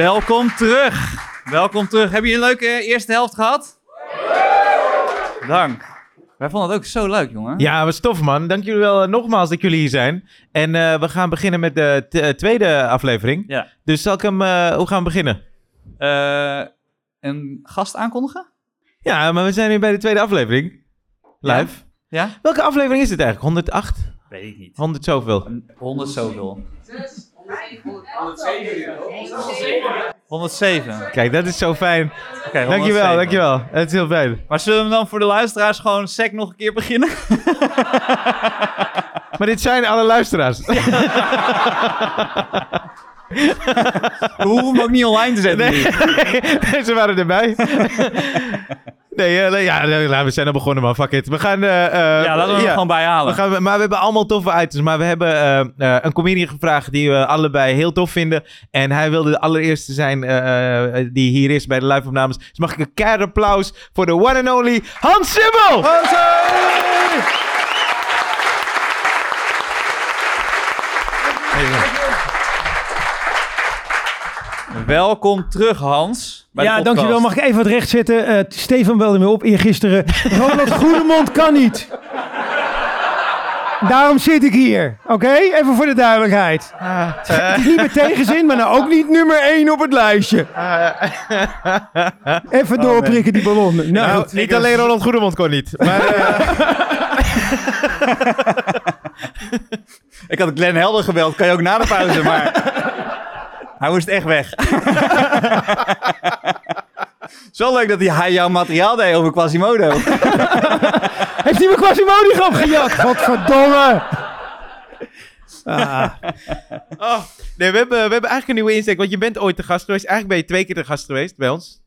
Welkom terug. Welkom terug. Heb je een leuke eerste helft gehad? Dank. Wij vonden het ook zo leuk, jongen. Ja, was tof man. Dank jullie wel eh, nogmaals dat jullie hier zijn. En eh, we gaan beginnen met de t- eh, tweede aflevering. Ja. Dus zal ik hem, eh, hoe gaan we beginnen? Eh, een gast aankondigen? Ja, maar we zijn nu bij de tweede aflevering. Live. Ja? Welke aflevering is dit eigenlijk? 108? Weet ik niet. 100 zoveel. 100 zoveel. 107. Kijk, dat is zo fijn. Oké, Dankjewel, 107. dankjewel. Het is heel fijn. Maar zullen we dan voor de luisteraars gewoon sec nog een keer beginnen? Maar dit zijn alle luisteraars. We hoeven hem ook niet online te zetten. Nee, ze waren erbij. Nee, eh, nee, ja, nou, we zijn al begonnen, man. Fuck it. We gaan... eh, eh, Ja, laten we hem ja. gewoon bijhalen. We gaan, maar we hebben allemaal toffe items. Maar we hebben eh, eh, een comedian gevraagd die we allebei heel tof vinden. En hij wilde de allereerste zijn die hier is bij de live-opnames. Dus mag ik een keihard applaus voor de one and only Hans Simmel! Welkom terug, Hans. bij Ja, dankjewel. Mag ik even wat recht zetten? Eh, Stefan belde me op eergisteren. Ronald Goedemond kan niet. Daarom zit ik hier. Oké? Even voor de duidelijkheid. Het is niet met tegenzin, maar nou ook niet nummer 1 op het lijstje. Even doorprikken die ballonnen. Nou, Nou, goed. niet alleen Ronald Goedemond kon niet. Maar eh, Ik had Glenn Helder gebeld, kan je ook na de pauze, maar hij moest echt weg. Zo leuk dat hij jouw materiaal deed over Quasimodo. Heeft hij mijn Quasimodo gejat? Godverdomme. Ah, oh, nee, we, hebben, we hebben eigenlijk een nieuwe insteek. Want je bent ooit te gast geweest. Eigenlijk ben je twee keer te gast geweest bij ons.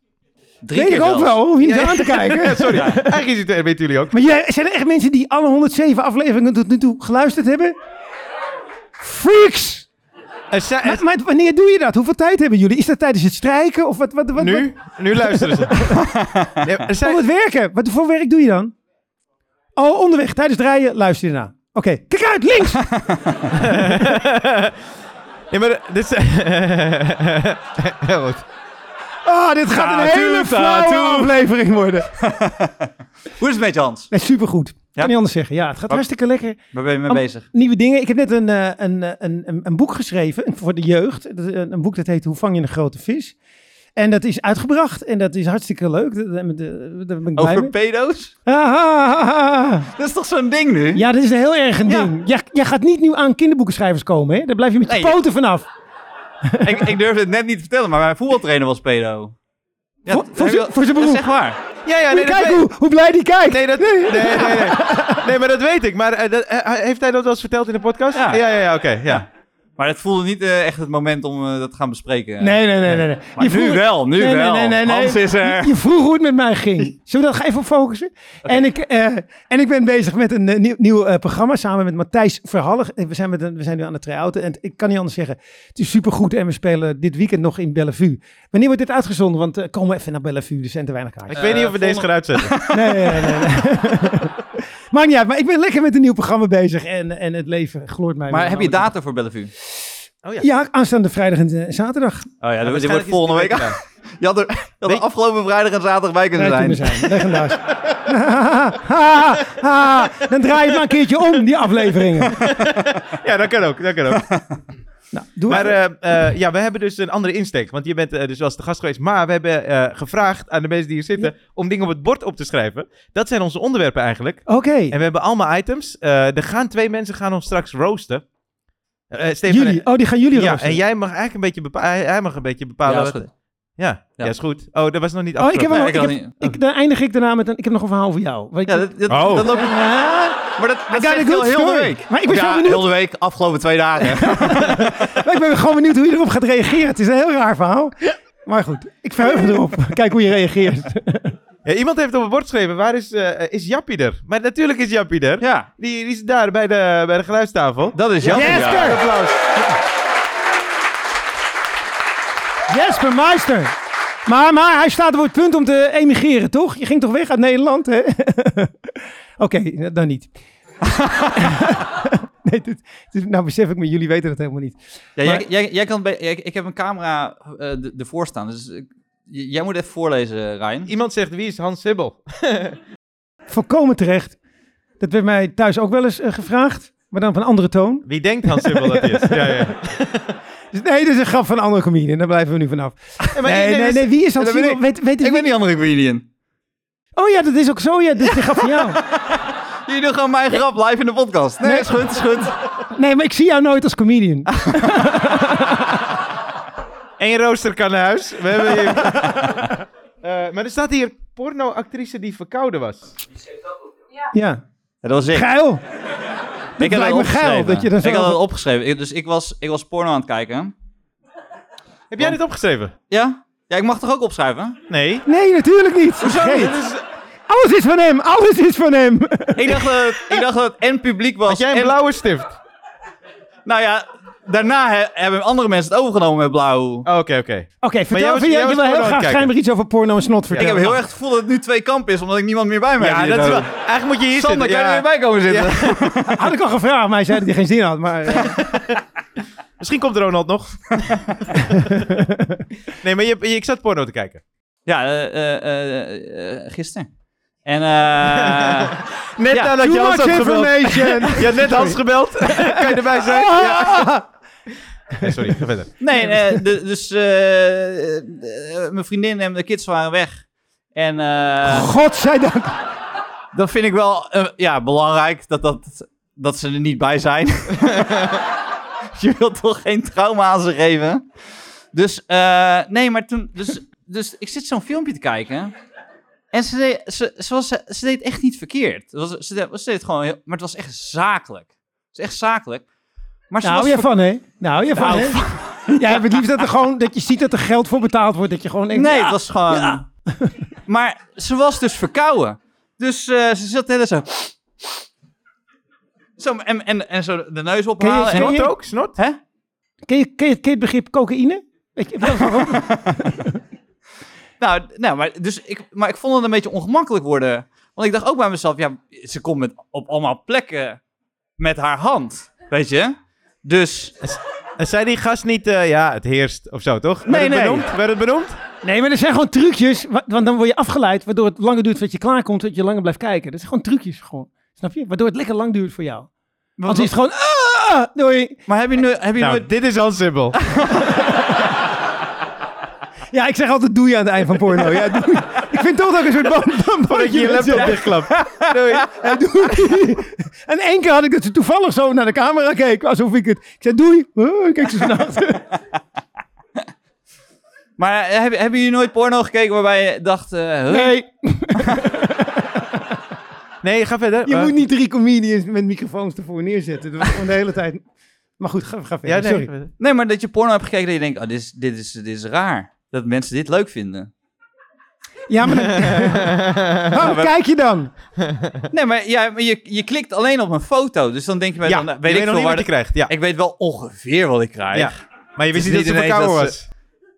Drie weet ik ook wel. Hoef je niet aan te kijken. Sorry, eigenlijk is het, weten jullie ook. Maar jij, zijn er echt mensen die alle 107 afleveringen tot nu toe geluisterd hebben? Freaks! Er- Maar, maar wanneer doe je dat? Hoeveel tijd hebben jullie? Is dat tijdens het strijken? Of wat, wat, wat, nu, nu luisteren ze. Nee, er zijn, Om het werken. Wat voor werk doe je dan? Oh, onderweg. Tijdens het rijden luister je ernaar. Oké, kijk uit, links! Nee, maar dit is... Heel goed. Oh, dit gaat een hele flauwe aflevering worden. Hoe is het met je, Hans? Nee, supergoed. Ja? Kan niet anders zeggen. Ja, het gaat hartstikke lekker. Waar ben je mee Am- bezig? Nieuwe dingen. Ik heb net een, eh, een, eh, een, een, een boek geschreven voor de jeugd. Een, een boek dat heet Hoe vang je een grote vis? En dat is uitgebracht en dat is hartstikke leuk. Daar daar- daar ben ik blij Over mee. pedo's? Ah, ah, ah, ah. Dat is toch zo'n ding nu? Ja, dat is heel erg een Ja. ding. Jij, jij gaat niet nu aan kinderboekenschrijvers komen, hè? Daar blijf je met je Nee. poten vanaf. ik, ik durfde het net niet te vertellen, maar mijn voetbaltrainer was pedo. Ja, Voor- zijn- je- voor zijn Dat is beroep. echt waar. Ja, ja, nee, weet- hoe, hoe blij die kijkt. Nee, dat, nee, nee, nee. Nee, maar dat weet ik. Maar eh, dat, eh, heeft hij dat wel eens verteld in de podcast? Ja. ja, ja, ja, oké. ja. Maar het voelde niet eh, echt het moment om eh, dat te gaan bespreken. Nee, nee, nee, nee. nee. Maar Je nu vroeg- wel, nu Nee, wel. nee, nee, nee. Hans is er. Je, je vroeg hoe het met mij ging. Zullen we daar even op focussen? En, ik, eh, en ik ben bezig met een nieuw, nieuw eh, programma samen met Matthijs Verhallig. We zijn, met een, we zijn nu aan het try-outen. En ik kan niet anders zeggen, het is supergoed. En we spelen dit weekend nog in Bellevue. Wanneer wordt dit uitgezonden? Want uh, komen we even naar Bellevue. Er zijn te weinig Ik kaarten. weet niet of we deze gaan uitzetten. Nee, nee, nee. Maakt niet uit. Maar ik ben lekker met een nieuw programma bezig. En, en het leven gloort mij. Maar heb je data voor Bellevue? Oh ja. Ja, aanstaande vrijdag en eh, zaterdag. Oh ja, dat, wordt volgende week. Je had er, je had er afgelopen vrijdag en zaterdag bij kunnen zijn. zijn. Legendarisch. Dan draai je het maar een keertje om, die afleveringen. Ja, dat kan ook. Dat kan ook. Nou, doe Maar maar. eh, eh, ja, we hebben dus een andere insteek. Want je bent eh, dus wel eens te gast geweest. Maar we hebben eh, gevraagd aan de mensen die hier zitten om dingen op het bord op te schrijven. Dat zijn onze onderwerpen eigenlijk. Oké. En we hebben allemaal items. Eh, er gaan twee mensen gaan ons straks roosten. Eh Stefan, Jullie. Oh, die gaan jullie ja, roosteren. en jij mag eigenlijk een beetje bepalen. Hij, mag een beetje bepalen. Ja, is wat- goed. Ja, ja. Ja. is goed. Oh, dat was nog niet Oh, ik heb, afgesproken. Nee, ik heb, niet. ik, dan eindig ik daarna met een... Ik heb nog een verhaal voor jou. Ik- Ja, dat, dat, Oh. dat loopt Maar dat, dat zegt heel, heel de week. Maar ik ben ja, benieuwd. heel de week, afgelopen twee dagen. Maar ik ben gewoon benieuwd hoe je erop gaat reageren. Het is een heel raar verhaal. Maar goed, ik verheug me erop. Kijk hoe je reageert. Ja, iemand heeft op het bord geschreven, waar is, eh, is Jappie er? Maar natuurlijk is Jappie er. ja, Die, die is daar bij de, bij de geluidstafel. dat is jammer. Jesker! Applaus. Jesper Meister. Maar, maar hij staat op het punt om te emigreren, toch? Je ging toch weg uit Nederland, hè? Oké, dan niet. nee, dit, dit- nou besef ik me, jullie weten dat helemaal niet. Ja, Maar- jij, jij, jij kan bij, ik, ik heb een camera eh, de- ervoor staan, dus ik- j- jij moet even voorlezen, Ryan. Iemand zegt, wie is Hans Sibbel? Volkomen terecht. Dat werd mij thuis ook wel eens eh, gevraagd, maar dan op een andere toon. Wie denkt Hans Sibbel dat is? Ja, ja. Dus nee, dit is een grap van een andere comedian, daar blijven we nu vanaf. maar nee, nee, nee, dus- nee, wie is dat? dat Simon? ik. Weet, weet Ik wie- ben die andere comedian. Oh ja, dat is ook zo, ja, dit is een grap van jou. Jullie doen gewoon mijn grap live in de podcast. Nee, Nee. is goed, is goed. Nee, maar ik zie jou nooit als comedian. Eén rooster kan naar huis. We hebben hier... Eh, maar er staat hier pornoactrice die verkouden was. Ja. Ja, dat was ik. Geil. ik heb lijkt dat me geil opgeschreven. dat je dat zo ik had het opgeschreven. Ik- dus ik was, ik was porno aan het kijken. Heb jij dit opgeschreven? Ja? Ja, ik mag toch ook opschrijven? Nee. Nee, natuurlijk niet. Vergeet. Dit is- Alles is van hem. Alles is van hem. Ik dacht dat het, ik dacht dat het en publiek was. Had jij een en- blauwe stift? Nou ja, daarna he- hebben andere mensen het overgenomen met blauw. Oh, Oké, oké. Oké, vertel. jij was- jij, jij je was wil porno heel aan het graag kijken. schijnbaar iets over porno en snot Ik vertellen. heb heel erg het gevoel dat het nu twee kampen is, omdat ik niemand meer bij me heb. Ja, hier dat is zo. wel... Eigenlijk moet je hier Sander, zitten. kan je Ja. er weer bij komen zitten? Had ik al gevraagd, maar hij zei dat hij geen zin had. Maar, eh, Misschien komt Ronald nog. nee, maar je, je- ik zat porno te kijken. Ja, eh, eh, eh, eh, gisteren. En eh Net Ja, nadat je Hans had gebeld. Je had net Hans gebeld. kan je erbij zijn? Ja. Nee, sorry, ga verder. nee, eh, de- dus eh, eh, mijn vriendin en de kids waren weg. En eh, Godzijdank. dat vind ik wel eh, ja, belangrijk dat, dat, dat ze er niet bij zijn. Je wilt toch geen trauma aan ze geven? Dus eh, nee, maar toen. Dus, dus ik zit zo'n filmpje te kijken. En ze deed, ze, ze, was, ze deed echt niet verkeerd. Het was, ze, deed, ze deed gewoon heel, maar het was echt zakelijk. Het is echt zakelijk. Maar ze Nou, was je van, hè? Nou, je van, Nou, hè? Jij hebt het liefst dat, er gewoon, dat je ziet dat er geld voor betaald wordt. Dat je gewoon denkt, Nee, ja, het was gewoon. ja. Maar ze was dus verkouden. Dus eh, ze zat heel zo. Zo, en, en, en zo de neus ophalen. Ken je- en, ook? Snot? Hè? Ken je, ken, je, ken je het begrip cocaïne? Weet je, wel waarom? Nou, nou maar, dus ik, maar ik vond het een beetje ongemakkelijk worden. Want ik dacht ook bij mezelf, ja, ze komt met, op allemaal plekken met haar hand. Weet je? Dus, En zei die gast niet, eh, ja, het heerst of zo, toch? Nee, Werd het nee. Benoemd? Werd het benoemd? Nee, maar er zijn gewoon trucjes. wa- Want dan word je afgeleid, waardoor het langer duurt voordat je klaarkomt, dat je langer blijft kijken. Dat zijn gewoon trucjes, gewoon. Snap je? Waardoor het lekker lang duurt voor jou. Anders is het gewoon, ah, doei. maar heb je, nu, heb je Nou, nooit... dit is Hans Sibbel. Ja, ik zeg altijd doei aan het eind van porno. Ja, doei. Ik vind toch ook een soort band. band Voordat je je laptop dichtklapt. Doei. Ja, doei. En één keer had ik dat ze toevallig zo naar de camera keek, alsof ik het... Ik zei doei. Oh, ik kijk ze zo naar. Maar eh, heb, hebben jullie nooit porno gekeken waarbij je dacht... eh, huh? Nee, Nee, ga verder. je Eh, moet niet drie comedians met microfoons ervoor neerzetten. Dat was gewoon de hele tijd... Maar goed, ga, ga verder. Ja, nee, Sorry. ga verder. Nee, maar dat je porno hebt gekeken dat je denkt, oh, dit, is, dit, is, dit is raar. Dat mensen dit leuk vinden. Ja, maar waarom maar- kijk je dan? Nee, maar, ja, maar je, je klikt alleen op een foto. Dus dan denk je bij Ja, dan, je weet weet ik nog veel niet waar wat je krijgt. Ja. Ik weet wel ongeveer wat ik krijg. Ja. Maar je wist Het niet dat verkouden dat was.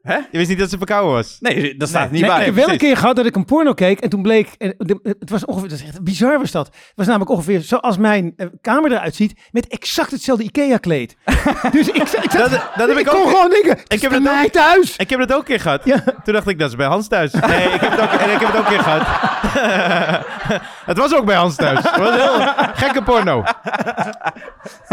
Hè? Je wist niet dat ze verkouden was. Nee, dat staat Nee, niet Nee, bij. ik heb wel een keer gehad dat ik een porno keek en toen bleek, en het was ongeveer, dat is echt bizar was dat. Het was namelijk ongeveer zoals mijn eh, kamer eruit ziet, met exact hetzelfde Ikea-kleed. dus ik, ik, zat- Dat, dat heb ik kon ook. gewoon denken, ik heb het ook- mij thuis. Ik heb dat ook een keer gehad. Ja. Toen dacht ik, dat is bij Hans thuis. Nee, ik heb het ook, en ik heb het ook een keer gehad. het was ook bij Hans thuis. Het was heel gekke porno.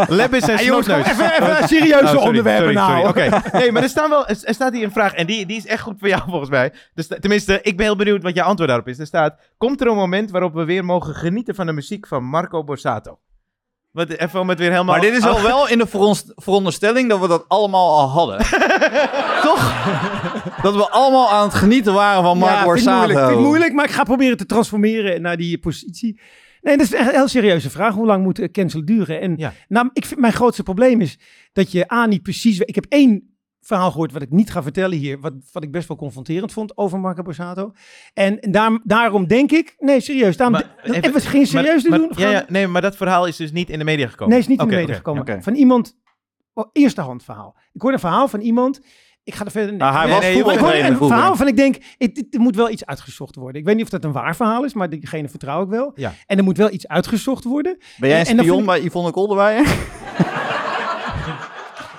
Lebbis en Hey, jongens, even, even serieuze Oh, sorry, onderwerpen sorry, nou. Oké. Nee, maar er, staan wel, er staat hier een vraag en die, die is echt goed voor jou volgens mij. Sta- tenminste, ik ben heel benieuwd wat jouw antwoord daarop is. Er staat, komt er een moment waarop we weer mogen genieten van de muziek van Marco Borsato? Wat, even om het weer helemaal... Maar dit is al wel in de veronderstelling dat we dat allemaal al hadden. Toch? Dat we allemaal aan het genieten waren van Mark ja, vind ik Borsato. moeilijk, vind ik moeilijk, maar ik ga proberen te transformeren naar die positie. Nee, dat is echt een heel serieuze vraag. Hoe lang moet eh, cancel duren? En Ja. nou, ik vind, mijn grootste probleem is dat je A, niet precies... Ik heb één verhaal gehoord wat ik niet ga vertellen hier, wat, wat ik best wel confronterend vond over Marco Borsato. En daar, daarom denk ik... Nee, serieus. Daarom, Maar de- even- even, geen serieus te maar- doen? of Ja, ja, nee, maar dat verhaal is dus niet in de media gekomen. Nee, is niet in de media gekomen. Van iemand... Oh, eerste hand verhaal. Ik hoorde een verhaal van iemand... Ik ga er verder... Nou, hij nee, was nee, maar ik hoorde voetbaltrainer een verhaal van ik denk, het, het- er moet wel iets uitgezocht worden. Ik weet niet of dat een waar verhaal is, maar diegene vertrouw ik wel. Ja. En er moet wel iets uitgezocht worden. Ben jij een En- spion bij Yvonne Kolderweijer?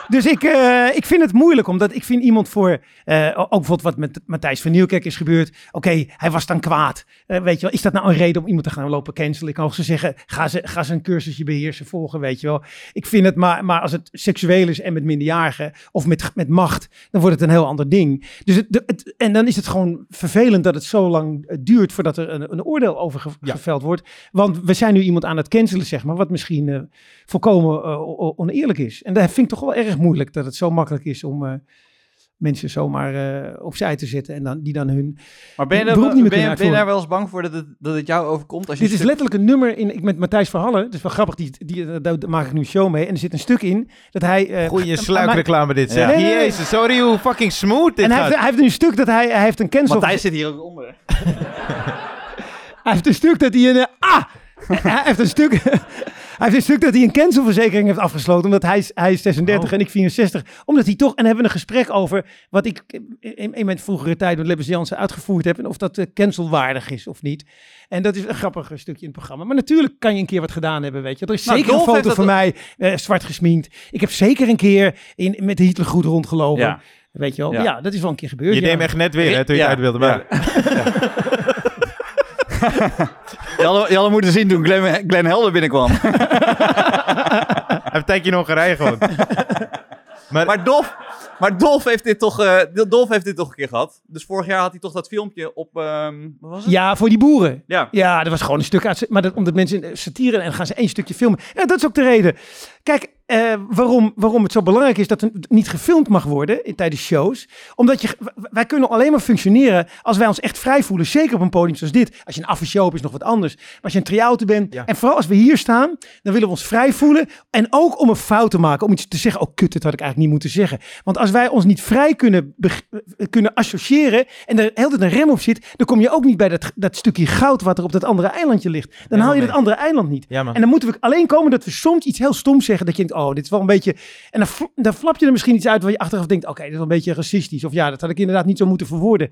Dus ik, eh, ik vind het moeilijk, omdat ik vind iemand voor... eh, ook bijvoorbeeld wat met Matthijs van Nieuwkerk is gebeurd. Oké, hij was dan kwaad. Eh, weet je wel, is dat nou een reden om iemand te gaan lopen cancelen? Ik kan ook zo zeggen, ga ze, ga ze een cursusje beheersen volgen, weet je wel. Ik vind het, maar, maar als het seksueel is en met minderjarigen of met, met macht, dan wordt het een heel ander ding. Dus het, en dan is het gewoon vervelend dat het zo lang duurt voordat er een, een oordeel over ge- Ja. geveld wordt. Want we zijn nu iemand aan het cancelen, zeg maar, wat misschien volkomen eh, oneerlijk is. En dat vind ik toch wel erg moeilijk dat het zo makkelijk is om eh, mensen zomaar eh, opzij te zetten en dan, die dan hun... Maar ben je, Het beroep niet meer ben, je, ben je daar wel eens bang voor dat het, dat het jou overkomt? Als je Dit is letterlijk een nummer in, ik, met Matthijs Verhallen. Het is wel grappig, die, die, daar maak ik nu een show mee. En er zit een stuk in dat hij... eh, Goeie sluikreclame dit, zeg. Ja. Nee, nee, nee. Jezus, sorry hoe fucking smooth dit En hij gaat. heeft, hij heeft een stuk dat hij, hij heeft een cancel... Matthijs zit hier ook onder. Hij heeft een stuk dat hij een... ah! hij heeft een stuk... Hij heeft een stuk dat hij een cancelverzekering heeft afgesloten. Omdat hij is, hij is 36 Oh. en ik 64. Omdat hij toch... En hebben we een gesprek over wat ik in, in mijn vroegere tijd met Lebbes Jansen uitgevoerd heb. En of dat eh, cancelwaardig is of niet. En dat is een grappig stukje in het programma. Maar natuurlijk kan je een keer wat gedaan hebben, weet je. Er is Nou, zeker een foto dat van mij eh, zwart gesminkt. Ik heb zeker een keer in, met de Hitlergroet rondgelopen. Ja. Weet je wel? Ja. Ja. dat is wel een keer gebeurd. Je ja. neemt echt net weer, hè, toen je het uit wilde. Maar Je hadden moeten zien toen Glenn, Glenn Helder binnenkwam. hij heeft een tijdje in Hongarije gewoon. Maar, Maar Dolf, maar Dolf, heeft dit toch, eh, Dolf heeft dit toch een keer gehad. Dus vorig jaar had hij toch dat filmpje op... ehm, wat was het? Ja, voor die boeren. Ja. Ja, dat was gewoon een stuk uit. Maar dat, omdat mensen eh, satire en dan gaan ze één stukje filmen. Ja, dat is ook de reden. Kijk, eh, waarom, waarom het zo belangrijk is dat er niet gefilmd mag worden in, tijdens shows. Omdat je, wij kunnen alleen maar functioneren als wij ons echt vrij voelen. Zeker op een podium zoals dit. Als je een aftershow hebt is nog wat anders. Maar als je een try-outer bent. Ja. En vooral als we hier staan, dan willen we ons vrij voelen. En ook om een fout te maken. Om iets te zeggen. Oh kut, dit had ik eigenlijk niet moeten zeggen. Want als wij ons niet vrij kunnen, eh, kunnen associëren. En er heel een rem op zit. Dan kom je ook niet bij dat, dat stukje goud wat er op dat andere eilandje ligt. Dan Ja, haal je nee. dat andere eiland niet. ja. En dan moeten we alleen komen dat we soms iets heel stoms zeggen. Dat je denkt, oh, dit is wel een beetje... En dan, dan flap je er misschien iets uit waar je achteraf denkt... Oké, dit is wel een beetje racistisch. Of ja, dat had ik inderdaad niet zo moeten verwoorden.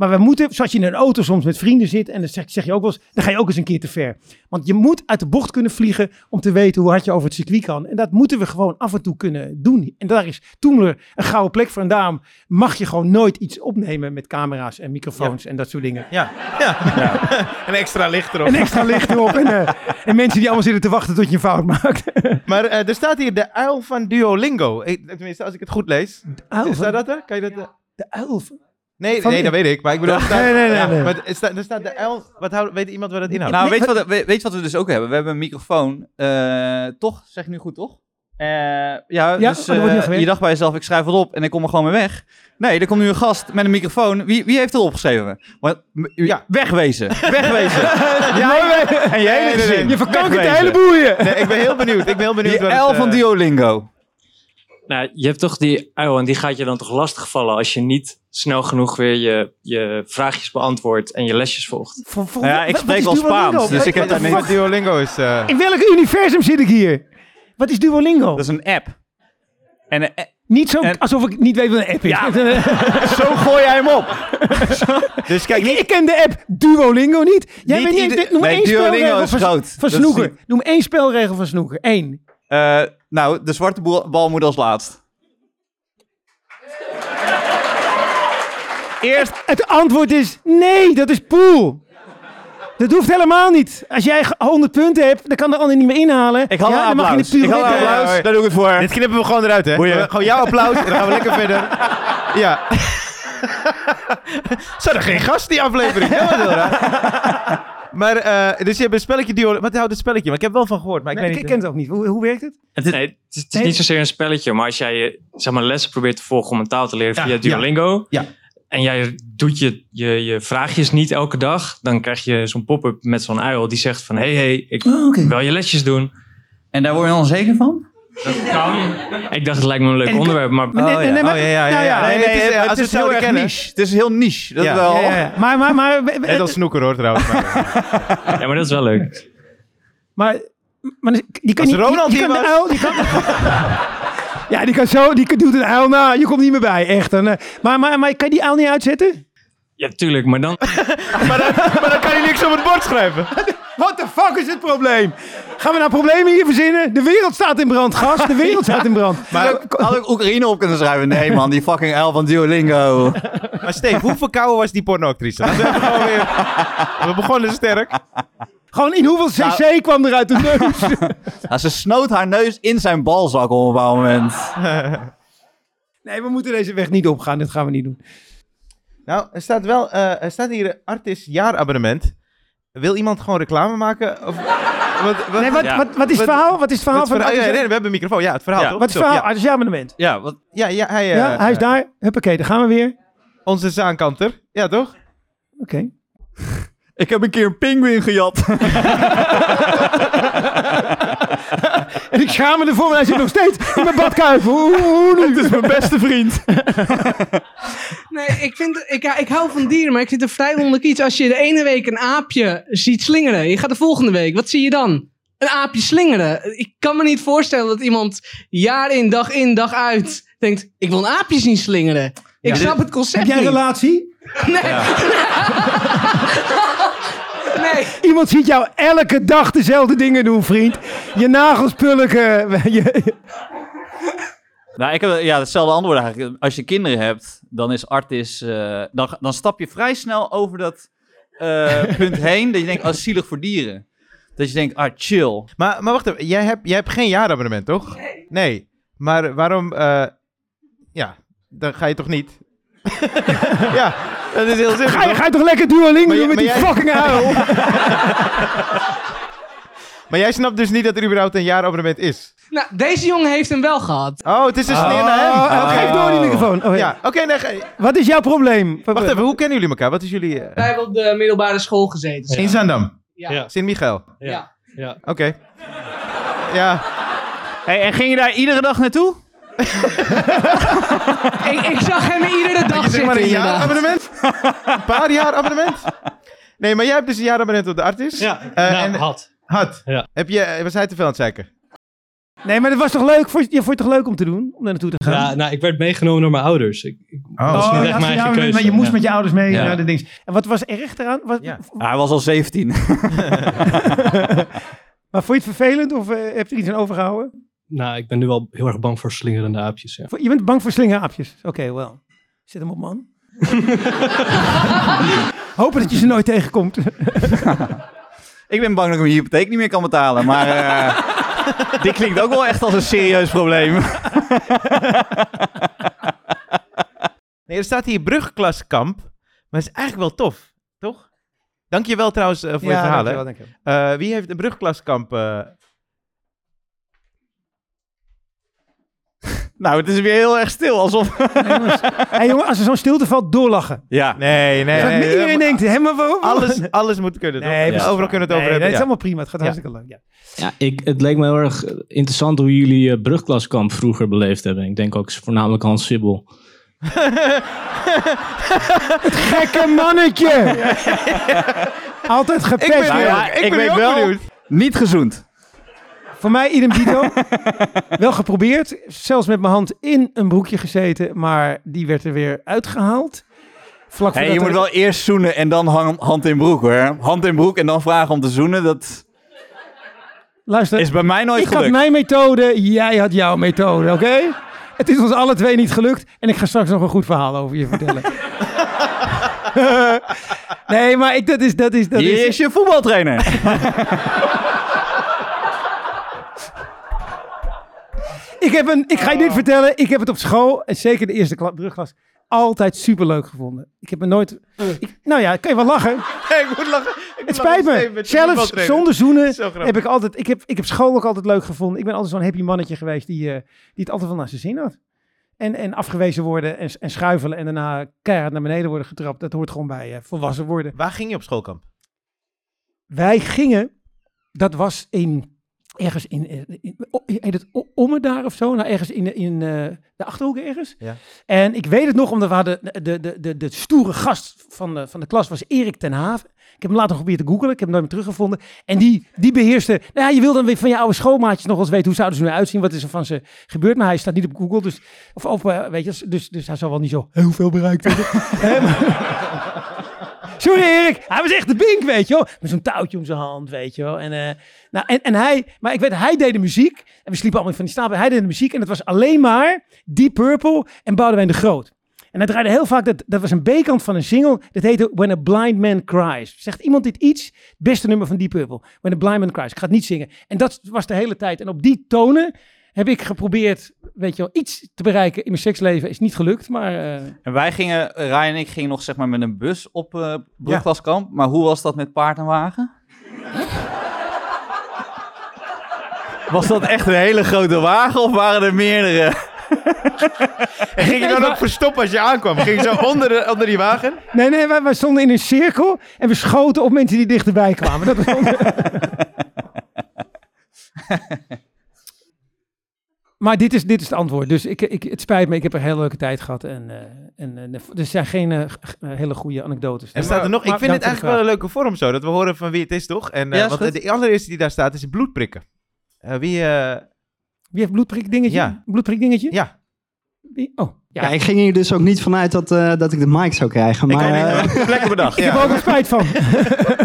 Maar we moeten, zoals je in een auto soms met vrienden zit... en dan zeg, zeg je ook wel eens, dan ga je ook eens een keer te ver. Want je moet uit de bocht kunnen vliegen... om te weten hoe hard je over het circuit kan. En dat moeten we gewoon af en toe kunnen doen. En daar is Toemler een gouden plek voor. En daarom mag je gewoon nooit iets opnemen... met camera's en microfoons en dat soort dingen. Ja, ja. een extra licht erop. En extra licht erop. En, eh, en mensen die allemaal zitten te wachten tot je een fout maakt. Maar eh, er staat hier de uil van Duolingo. Tenminste, als ik het goed lees. Staat dat er? Kan je dat... eh, De uil. van- Nee, Van- nee, dat weet ik. Maar ik bedoel... er staat- Nee, nee, nee, ja, nee. Maar er staat, er staat de uil... Wat houdt, weet iemand wat het inhoudt? Nou, Nee, weet, je wat- weet, wat we dus ook hebben? We hebben een microfoon. eh, toch? Zeg ik nu goed, toch? Eh, ja, dus oh, dat eh, je dacht bij jezelf, ik schrijf wat op en ik kom er gewoon mee weg. Nee, er komt nu een gast met een microfoon. Wie, wie heeft erop geschreven? Maar, m- u- Ja. Wegwezen. Wegwezen. Jij en je hele Nee, nee, gezin. nee. Je verkankert de Wegwezen. hele boeien. Nee, ik ben heel benieuwd. Ik ben heel benieuwd Die wat het, L van Duolingo. Nou, je hebt toch die uil en die gaat je dan toch lastigvallen als je niet snel genoeg weer je, je vraagjes beantwoordt en je lesjes volgt. Nou ja, ik spreek wel Duolingo? Spaans, dus Wat- ik heb daar niks- Wat Duolingo is... eh, In welk universum zit ik hier? Wat is Duolingo? Dat is een app. En eh, Niet zo en- alsof ik niet weet wat een app is. Ja. zo gooi jij hem op. dus kijk, ik, niet... ik ken de app Duolingo niet. Jij Niet weet niet, ieder- noem nee, één Duolingo spelregel is van, groot. van snoeker. niet- Noem één spelregel van snoeker. Eén. Eh, nou, de zwarte bal moet als laatst. Eerst Het antwoord is nee, dat is pool. Dat hoeft helemaal niet. Als jij 100 punten hebt, dan kan de ander niet meer inhalen. Ik had ja, een dan mag je applaus. Ik een. Ja, applaus. ja. Daar doe ik het voor. Dit knippen we gewoon eruit, hè? We- Gewoon jouw applaus en dan gaan we lekker verder. Ja. Zat er geen gast die aflevering? Raar. Maar, eh, dus je hebt een spelletje Duolingo. Wat houdt het spelletje? Maar ik heb wel van gehoord, maar ik Nee, weet ik niet. ken het ook niet. Hoe, hoe werkt het? Nee, het is, het is Nee. niet zozeer een spelletje, maar als jij je zeg maar, lessen probeert te volgen om een taal te leren Ja, via. Duolingo. Ja. En jij doet je, je, je vraagjes niet elke dag. Dan krijg je zo'n pop-up met zo'n uil die zegt van... Hé, hey, hey, ik Oh, wil je lesjes doen. En daar word je onzeker van? Dat kan. Ik dacht, het lijkt me een leuk En onderwerp. Maar nee, Oh, nee, ja. nee, maar- Oh, ja, ja, ja, nou ja. Nee, Nee, nee, het is, het heel erg niche. Het is heel niche. Dat Ja. wel. Ja, ja, ja. Maar, maar, maar, Net als snoeker hoor trouwens. Maar, ja, maar dat is wel leuk. Maar, maar die kan Als niet, Ronald die, die hier kan de uil, die kan, ja, die kan zo, die doet een uil na, je komt niet meer bij, echt. Dan, eh, maar, maar, maar kan je die uil niet uitzetten? Ja, tuurlijk. Maar dan, maar, dan, maar dan kan je niks op het bord schrijven. What the fuck is het probleem? Gaan we nou problemen hier verzinnen? De wereld staat in brand, gast. De wereld staat in brand. Maar had ik Oekraïne op kunnen schrijven? Nee man, die fucking L van Duolingo. Maar Steve, hoe verkouden was die pornoactrice? We weer... Begonnen sterk. Gewoon in hoeveel cc Nou- kwam er uit de neus? Ja, ze snoot haar neus in zijn balzak op een bepaald moment. Nee, we moeten deze weg niet opgaan. Dit gaan we niet doen. Nou, er staat wel... eh, er staat hier Artis jaarabonnement. Wil iemand gewoon reclame maken? Of, wat, wat, Nee, wat, Ja. wat, wat is het verhaal? Wat is het verhaal van verhaal- ja, nee, we hebben een microfoon. Ja, het verhaal Ja. toch? Wat is het verhaal? Ja, Artis abonnement. Ja, wat, ja, ja hij, eh, Ja, hij is daar. Huppakee, daar gaan we weer. Onze zaankanter. Ja, toch? Oké. ik heb een keer een pinguïn gejat. En ik schaam me ervoor, maar hij zit nog steeds in mijn badkuip. Het is mijn beste vriend. Nee, ik, vind, ik, ja, ik hou van dieren, maar ik zit er vrij onder iets. Als je de ene week een aapje ziet slingeren, je gaat de volgende week, wat zie je dan? Een aapje slingeren. Ik kan me niet voorstellen dat iemand jaar in, dag in, dag uit denkt: ik wil een aapje zien slingeren. Ik Ja. snap het concept Heb jij een relatie? Nee. Nee. Iemand ziet jou elke dag dezelfde dingen doen, vriend. Je nagels pulken. Je- Nou, ik heb ja, hetzelfde antwoord eigenlijk. Als je kinderen hebt, dan is artis... eh, dan, dan stap je vrij snel over dat eh, punt heen. Dat je denkt, oh, zielig voor dieren. Dat je denkt, ah, chill. Maar, maar wacht even. Jij hebt, jij hebt geen jaarabonnement, toch? Nee. Maar waarom... eh, ja, dan ga je toch niet? ja, dat is heel simpel. Ga je, toch? ga je toch lekker Duolingo Maar doen met die jij- fucking uil? Maar jij snapt dus niet dat er überhaupt een jaarabonnement is? Nou, deze jongen heeft hem wel gehad. Oh, het is een sneer naar hem. Oh, oh, geef door die microfoon. Oh, ja. Ja, oké. nee, ge- Wat is jouw probleem? wacht even. Hoe kennen jullie elkaar? Wat is jullie... eh, Wij hebben op de middelbare school gezeten. In Zandam. Ja. Ja. Sint-Michael. Ja. Ja. Oké. Ja. Hey, en ging je daar iedere dag naartoe? Ik, ik zag hem iedere dag Zeg zitten. maar een inderdaad. jaarabonnement? een paar jaar abonnement? Nee, maar jij hebt dus een jaarabonnement op de Artis. Ja, Eh, nou, en- had. Had. Ja. Heb je, was hij te veel aan het zeiken? Nee, maar dat was toch leuk? Vond je, je vond het toch leuk om te doen? Om daar naartoe te gaan? Ja, nou, ik werd meegenomen door mijn ouders. Ik, ik, Oh. dat is niet ja, echt mijn eigen maar- keuze. Maar je moest Ja. met je ouders mee Ja. naar de dings. En wat was erg eraan? Wat, Ja. Hij was al 17. Maar vond je het vervelend of eh, heb je er iets aan overgehouden? Nou, ik ben nu wel heel erg bang voor slingerende aapjes. Ja. Je bent bang voor slingeraapjes? Oké, wel. Zet hem op, man. Hopen dat je ze nooit tegenkomt. ik ben bang dat ik mijn hypotheek niet meer kan betalen. Maar eh, dit klinkt ook wel echt als een serieus probleem. Nee, er staat hier brugklaskamp. Maar het is eigenlijk wel tof, toch? Dank je wel trouwens eh, voor je verhaal. hè. dankjewel, dankjewel. Eh, wie heeft een brugklaskamp? nou, het is weer heel erg stil. Alsof... Nee, jongens. Hey, jongen, als er zo'n stilte valt, doorlachen. ja. Nee, nee, Zodat nee. iedereen denkt, hè, maar waarom? Alles, alles moet kunnen, toch? Nee, Ja. Overal kunnen we het over Nee, hebben. dat is allemaal prima. Het gaat Ja. hartstikke leuk. Ja. Ja, ik, het leek me heel erg interessant hoe jullie eh, brugklaskamp vroeger beleefd hebben. Ik denk ook voornamelijk Hans Sibbel. Gekke mannetje! Altijd Ik gepest. ben, Nou ja, ik ik ben weet ook wel- benieuwd. Niet gezoend. Voor mij idem dito. Wel geprobeerd. Zelfs met mijn hand in een broekje gezeten. Maar die werd er weer uitgehaald. Vlak Hey, je moet er- wel eerst zoenen en dan han- hand in broek hoor. Hand in broek en dan vragen om te zoenen. Dat Luister, is bij mij nooit ik had gelukt. mijn methode. Jij had jouw methode, oké? Het is ons alle twee niet gelukt. En ik ga straks nog een goed verhaal over je vertellen. nee, maar ik, dat is... Dat is, dat Hier is, is je voetbaltrainer. Ik, heb een, ik ga je dit vertellen. Ik heb het op school, en zeker de eerste kla- brugklas, altijd superleuk gevonden. Ik heb me nooit... Ik, nou ja, kan je wel lachen. Nee, ik moet lachen. Ik moet Het spijt lachen me. Zelfs zonder zoenen Zo heb ik altijd... Ik heb, ik heb school ook altijd leuk gevonden. Ik ben altijd zo'n happy mannetje geweest die, eh, die het altijd wel naar zijn zin had. En, en afgewezen worden en, en schuifelen en daarna keihard naar beneden worden getrapt. Dat hoort gewoon bij eh, volwassen worden. Waar ging je op schoolkamp? Wij gingen, dat was in, ergens in, eh, in heet het Omme daar of zo? Nou, ergens in, in eh, de Achterhoek ergens. Ja. En ik weet het nog, omdat we hadden, de, de, de, de, stoere gast van de, van de klas was Erik ten Haven. Ik heb hem later geprobeerd te googlen, ik heb hem nooit meer teruggevonden. En die, die beheerste, nou ja, je wil dan weer van je oude schoolmaatjes nog eens weten, hoe zouden ze er nu uitzien, wat is er van ze gebeurd. Maar hij staat niet op Google, dus, of op, eh, weet je, dus, dus hij zal wel niet zo heel veel bereikt hebben. Sorry Erik, hij was echt de bink, weet je wel. Met zo'n touwtje om zijn hand, weet je wel. En, eh, nou, en, en hij, maar ik weet, hij deed de muziek. En we sliepen allemaal van die stapel. Hij deed de muziek en het was alleen maar Deep Purple en Boudewijn de Groot. En hij draaide heel vaak, dat, dat was een B-kant van een single. Dat heette When a Blind Man Cries. Zegt iemand dit iets? Beste nummer van Deep Purple. When a Blind Man Cries. Ik ga het niet zingen. En dat was de hele tijd. En op die tonen heb ik geprobeerd, weet je wel, iets te bereiken in mijn seksleven. Is niet gelukt, maar... eh, En wij gingen, Ryan en ik gingen nog zeg maar met een bus op eh Brugklaskamp. Maar hoe was dat met paard en wagen? Was dat echt een hele grote wagen of waren er meerdere? En ging je dan ook verstoppen als je aankwam? Ging je zo onder, de, onder die wagen? Nee, nee, wij, wij stonden in een cirkel en we schoten op mensen die dichterbij kwamen. Dat was maar dit is, dit is het antwoord. Dus ik, ik, het spijt me, ik heb een hele leuke tijd gehad. En, eh, en eh, er zijn geen eh, hele goede anekdotes. Er staat er nog, ik vind het eigenlijk wel een leuke vorm zo, dat we horen van wie het is, toch? En, eh, Ja, is want goed. de allereerste die daar staat is bloedprikken. Eh, wie, eh, Wie heeft bloedprik dingetje? Ja. Bloedprik dingetje? ja. Wie? Oh, ja. Ja, ik ging hier dus ook niet vanuit dat, eh, dat ik de mic zou krijgen. Ik Maar eh, niet. Lekker bedacht. Ik heb er ook wel spijt van.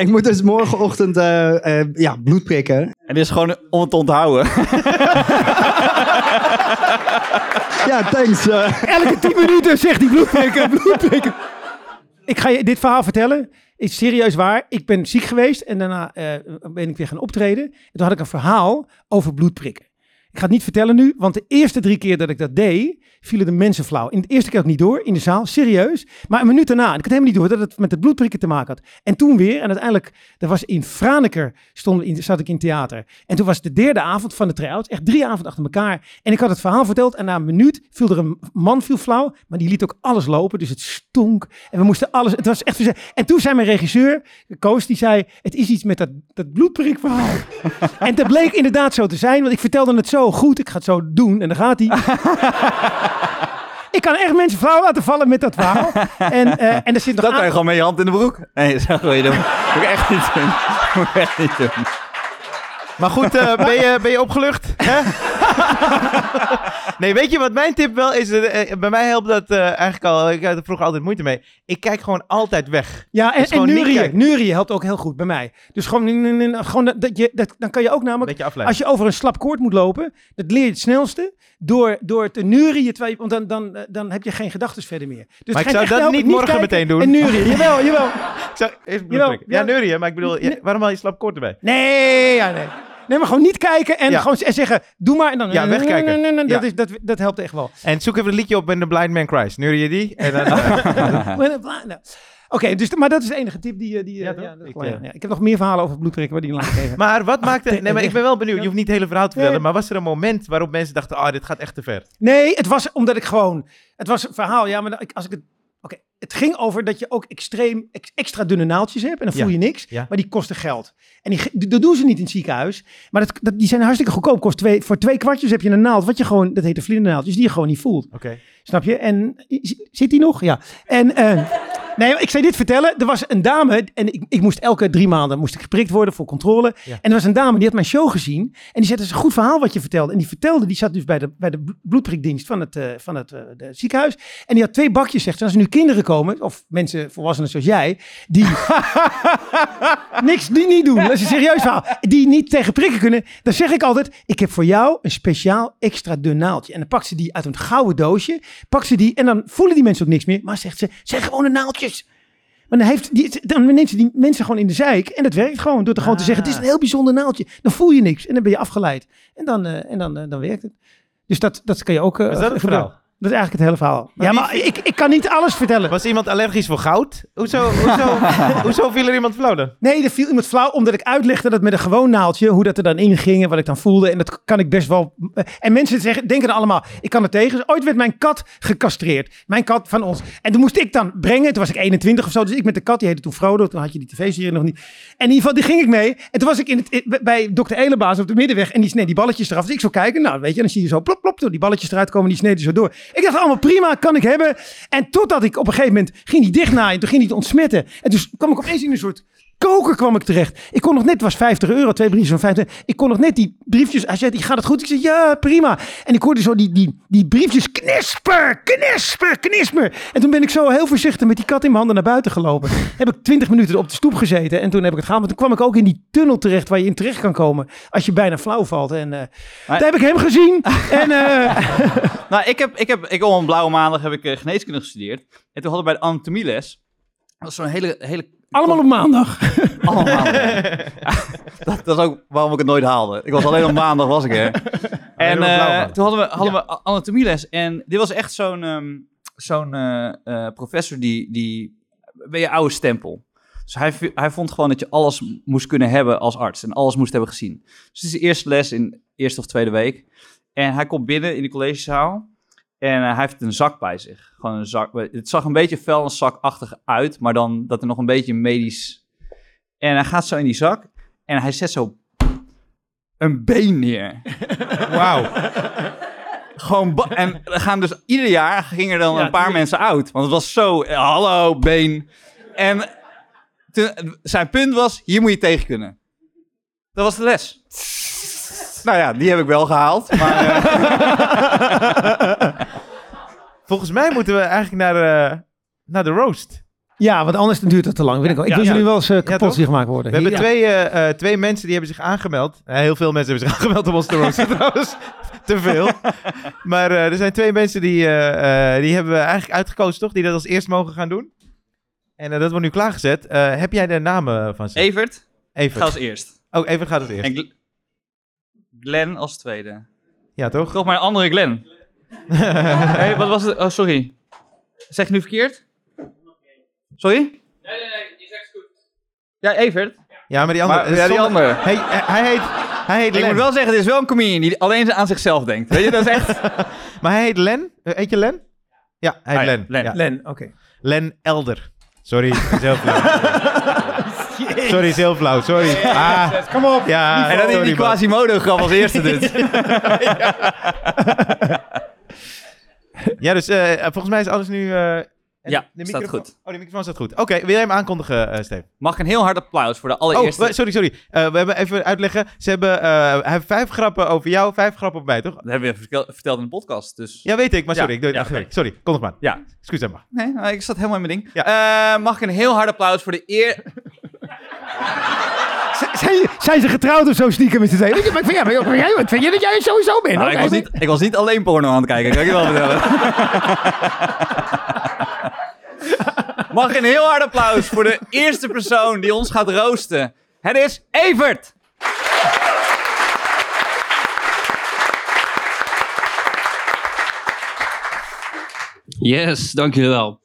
ik moet dus morgenochtend eh, eh, ja, bloed prikken. En dit is gewoon om het te onthouden. Ja, thanks. eh. Elke tien minuten zegt hij bloedprikken, bloedprikken. Ik ga je dit verhaal vertellen. Is serieus waar. Ik ben ziek geweest en daarna eh, ben ik weer gaan optreden. En toen had ik een verhaal over bloedprikken. Ik ga het niet vertellen nu, want de eerste drie keer dat ik dat deed, vielen de mensen flauw. In de eerste keer ook niet door, in de zaal, serieus. Maar een minuut daarna, en ik had helemaal niet door dat het met het bloedprikken te maken had. En toen weer, en uiteindelijk, dat was in Franeker, stond, in, zat ik in theater. En toen was het de derde avond van de try-out, echt drie avonden achter elkaar. En ik had het verhaal verteld en na een minuut viel er een man viel flauw, maar die liet ook alles lopen, dus het stonk. En we moesten alles, het was echt... En toen zei mijn regisseur, Koos, die zei, het is iets met dat, dat bloedprikverhaal. en dat bleek inderdaad zo te zijn, want ik vertelde het zo goed, ik ga het zo doen en dan gaat hij. Ik kan echt mensen flauw laten vallen met dat verhaal. En, eh, en er zit nog Dat kan je aan- gewoon met je hand in de broek. Nee, zo wil je doen. Moet ik echt niet doen. Moet ik echt niet doen. Maar goed, eh, ben, je, ben je opgelucht? Hè? nee, weet je wat mijn tip wel is? Eh, eh, bij mij helpt dat eigenlijk al. Ik had er vroeger altijd moeite mee. Ik kijk gewoon altijd weg. Ja, en, Dus en helpt ook heel goed bij mij. Dus gewoon, gewoon dat, dat je, dat, dan kan je ook namelijk, als je over een slap koord moet lopen, dat leer je het snelste door, door te neurieën. terwijl je- Want dan, dan, dan heb je geen gedachten verder meer. Dus Maar ik zou dat helpen, niet morgen kijken meteen doen. En neurieën, jawel, jawel. Ik zou even Jawel. Ja, ja. maar ik bedoel, ja, waarom haal je slap kort erbij? Nee, ja, nee. Nee, maar gewoon niet kijken en Ja. gewoon z- en zeggen, doe maar. En dan, Ja, wegkijken. Dat, Ja. is, dat, dat helpt echt wel. En zoek even een liedje op en The Blind Man Cries. Neurie je die? En dan, eh, Nou, Oké, dus, maar dat is de enige tip die... eh, die eh, Ja, toch? ja, dat is Ik, wel, ja, eh, ja. ik heb nog meer verhalen over bloedprikken, maar die laat ik even. maar wat maakte... Nee, maar ik ben wel benieuwd. Je hoeft niet het hele verhaal te vertellen. Nee. Maar was er een moment waarop mensen dachten... Ah, dit gaat echt te ver. Nee, het was omdat ik gewoon... Het was een verhaal, ja, maar ik- als ik het... Oké, het ging over dat je ook extreem ex- extra dunne naaldjes hebt en dan voel Ja, je niks, ja. maar die kosten geld. En die, dat doen ze niet in het ziekenhuis, maar dat, dat, die zijn hartstikke goedkoop. Kost twee, voor twee kwartjes heb je een naald, wat je gewoon, dat heet een vlindernaaldjes, die je gewoon niet voelt. Oké. Snap je? En zit die nog? Ja. En eh, nee, ik zei dit vertellen. Er was een dame en ik, ik moest elke drie maanden moest ik geprikt worden voor controle. Ja. En er was een dame die had mijn show gezien en die zei: "Het is een goed verhaal wat je vertelde." En die vertelde, die zat dus bij de, bij de bl- bloedprikdienst van het, eh, van het eh, de ziekenhuis. En die had twee bakjes, zegt ze. Als er nu kinderen komen, of mensen, volwassenen zoals jij, die niks die niet doen. Dat is een serieus verhaal. Die niet tegen prikken kunnen. Dan zeg ik altijd, ik heb voor jou een speciaal extra dun naaldje. En dan pakt ze die uit een gouden doosje. Pakt ze die en dan voelen die mensen ook niks meer. Maar zegt ze, zijn gewone Maar dan, heeft die, dan neemt ze die mensen gewoon in de zeik. En dat werkt gewoon. Door te gewoon te zeggen, het is een heel bijzonder naaldje. Dan voel je niks. En dan ben je afgeleid. En dan, eh, en dan, eh, dan werkt het. Dus dat, dat kan je ook... eh, Was dat het gebruiken. verhaal? Dat is eigenlijk het hele verhaal. Maar ja, wie maar ik, ik kan niet alles vertellen. Was iemand allergisch voor goud? Hoezo, hoezo, hoezo viel er iemand flauw dan? Nee, er viel iemand flauw omdat ik uitlegde dat met een gewoon naaldje, hoe dat er dan in ging en wat ik dan voelde. En dat kan ik best wel. En mensen zeggen, denken dan allemaal, ik kan er tegen. Ooit werd mijn kat gecastreerd. Mijn kat van ons. En toen moest ik dan brengen, toen was ik 21 of zo, dus ik met de kat, die heette toen Frodo, toen had je die tv-serie nog niet. En in ieder geval, die ging ik mee. En toen was ik in het, bij dokter Elebaas op de middenweg en die sneed die balletjes eraf. Dus ik zo kijken, nou weet je, dan zie je zo plop, plop, die balletjes eruit komen, die sneden zo door. Ik dacht allemaal prima, kan ik hebben. En totdat ik op een gegeven moment ging die dichtnaaien, toen ging die het ontsmetten. En toen kwam ik opeens in een soort koker kwam ik terecht. Ik kon nog net, het was 50 euro, twee briefjes van 50 Ik kon nog net die briefjes, hij zei, gaat het goed? Ik zei, ja, prima. En ik hoorde zo die, die, die briefjes knisper, knisper, knisper. En toen ben ik zo heel voorzichtig met die kat in mijn handen naar buiten gelopen. heb ik 20 minuten op de stoep gezeten en toen heb ik het gehaald. Maar toen kwam ik ook in die tunnel terecht waar je in terecht kan komen als je bijna flauw valt. En eh daar heb ik hem gezien. en eh, Nou, ik heb, ik heb, ik op een blauwe maandag heb ik eh, geneeskunde gestudeerd. En toen hadden we bij de anatomieles, dat was zo'n hele, hele... allemaal op maandag. Allemaal maandag. Ja, dat, dat is ook waarom ik het nooit haalde. Ik was alleen op maandag, was ik er. En eh, toen hadden we, hadden we a- anatomieles. En dit was echt zo'n ehm, zo'n eh, eh, professor die, die... bij je oude stempel. Dus hij, hij vond gewoon dat je alles moest kunnen hebben als arts. En alles moest hebben gezien. Dus het is de eerste les in eerste of tweede week. En hij komt binnen in de collegezaal. En eh, hij heeft een zak bij zich. Gewoon een zak. Het zag een beetje vuilniszakachtig uit. Maar dan dat er nog een beetje medisch... En hij gaat zo in die zak. En hij zet zo een been neer. Wauw. Gewoon en er gaan dus ieder jaar gingen er dan Ja, een paar mensen uit. Want het was zo, eh, hallo, been. En toen- zijn punt was, hier moet je tegen kunnen. Dat was de les. Nou ja, die heb ik wel gehaald. Maar, eh, Volgens mij moeten we eigenlijk naar, eh, naar de roast. Ja, want anders duurt het te lang. Weet ik, wel. ik Ja, wil ja. jullie wel eens eh, kapot zien gemaakt worden. We hebben Ja. twee, eh, eh, twee mensen die hebben zich aangemeld. Heel veel mensen hebben zich aangemeld om ons te roosten trouwens. Te veel. Maar eh, er zijn twee mensen die, eh, eh, die hebben we eigenlijk uitgekozen, toch? Die dat als eerst mogen gaan doen. En dat wordt nu klaargezet. Eh, heb jij de namen van ze? Evert, Even. ga als eerst. Oh, even gaat het eerst. En Gl- Glenn als tweede. Ja, toch? Toch maar een andere Glenn. hey, wat was het? Oh, sorry. Zeg je nu verkeerd? Sorry? Nee, nee, nee. Je zegt goed. Ja, Evert. Ja, maar die andere... Maar, ja, die zonder- andere. Hij, hij, hij heet, hij heet Ik Len. moet wel zeggen, dit is wel een comedian die alleen aan zichzelf denkt. Weet je, dat is echt... Maar hij heet Len. Eh, Heet je Len? Ja, hij heet Ah, Len. Len. Ja. Len, oké. Len Elder. Sorry, is heel flauw. Sorry, is heel flauw. Sorry. Ah, Kom op. ja, En dan sorry, die. Quasimodo-grap als eerste dit. Ja, dus eh, volgens mij is alles nu... eh, Ja, de staat microfoon- goed. Oh, de microfoon staat goed. Oké, wil jij hem aankondigen, eh Steve? Mag ik een heel hard applaus voor de Oh, allereerste... wa- sorry, sorry. Eh, we hebben even uitleggen. Ze hebben, eh, hij heeft vijf grappen over jou, vijf grappen op mij, toch? Dat hebben we vertel- verteld in de podcast, dus... Ja, weet ik, maar Ja, sorry. Ik doe, ja, ach, sorry. nog maar. Ja. Excuus maar. Nee, nou, ik zat helemaal in mijn ding. Eh, mag ik een heel hard applaus voor de eer... Zijn, zijn ze getrouwd of zo stiekem met z'n tweeën? Maar ik vind, ja, maar wat jij- wat vind je dat jij sowieso bent? Nou, ik, was niet, ik was niet alleen porno aan het kijken, kan ik je wel vertellen. Mag ik een heel hard applaus voor de eerste persoon die ons gaat roosten. Het is Evert! Yes, dank jullie wel.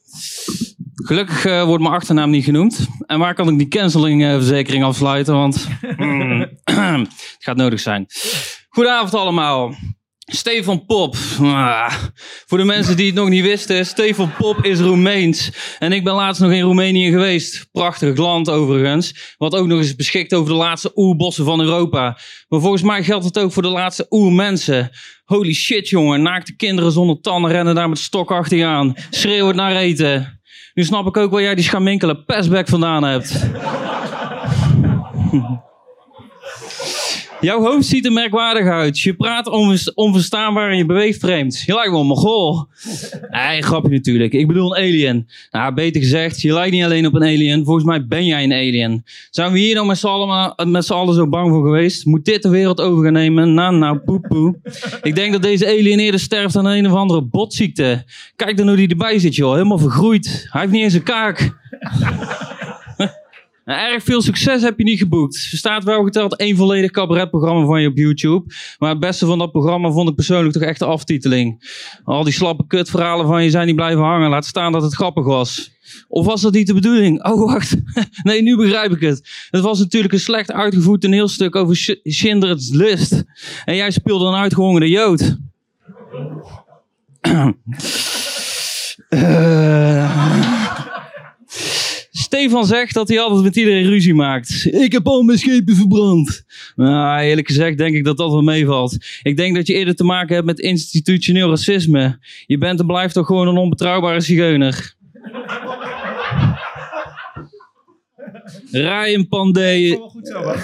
Gelukkig eh, wordt mijn achternaam niet genoemd. En waar kan ik die cancellingverzekering afsluiten? Want mm, het gaat nodig zijn. Goedenavond allemaal. Stefan Pop. Ah, voor de mensen die het nog niet wisten, Stefan Pop is Roemeens. En ik ben laatst nog in Roemenië geweest. Prachtig land overigens. Wat ook nog eens beschikt over de laatste oerbossen van Europa. Maar volgens mij geldt het ook voor de laatste oermensen. Holy shit, jongen. Naakte kinderen zonder tanden rennen daar met stok achteraan. Schreeuwend naar eten. Nu snap ik ook waar jij die schaminkele pestbek vandaan hebt. Jouw hoofd ziet er merkwaardig uit. Je praat onver- onverstaanbaar en je beweegt vreemd. Je lijkt wel een mogol. Nee, grapje natuurlijk. Ik bedoel een alien. Nou, beter gezegd, je lijkt niet alleen op een alien. Volgens mij ben jij een alien. Zijn we hier nou met z'n allen, met allen zo bang voor geweest? Moet dit de wereld over gaan nemen? Nou, nou, poepoe. Ik denk dat deze alien eerder sterft aan een of andere botziekte. Kijk dan hoe die erbij zit, joh. Helemaal vergroeid. Hij heeft niet eens een kaak. Nou, erg veel succes heb je niet geboekt. Er staat wel geteld één volledig cabaretprogramma van je op YouTube. Maar het beste van dat programma vond ik persoonlijk toch echt de aftiteling. Al die slappe kutverhalen van je zijn niet blijven hangen. Laat staan dat het grappig was. Of was dat niet de bedoeling? Oh, wacht. Nee, nu begrijp ik het. Het was natuurlijk een slecht uitgevoerd toneelstuk over Sch- Schindler's List. En jij speelde een uitgehongerde Jood. Eh... Stefan zegt dat hij altijd met iedereen ruzie maakt. Ik heb al mijn schepen verbrand. Nou, eerlijk gezegd denk ik dat dat wel meevalt. Ik denk dat je eerder te maken hebt met institutioneel racisme. Je bent en blijft toch gewoon een onbetrouwbare zigeuner. Ryan Pandey. Goed zo, man.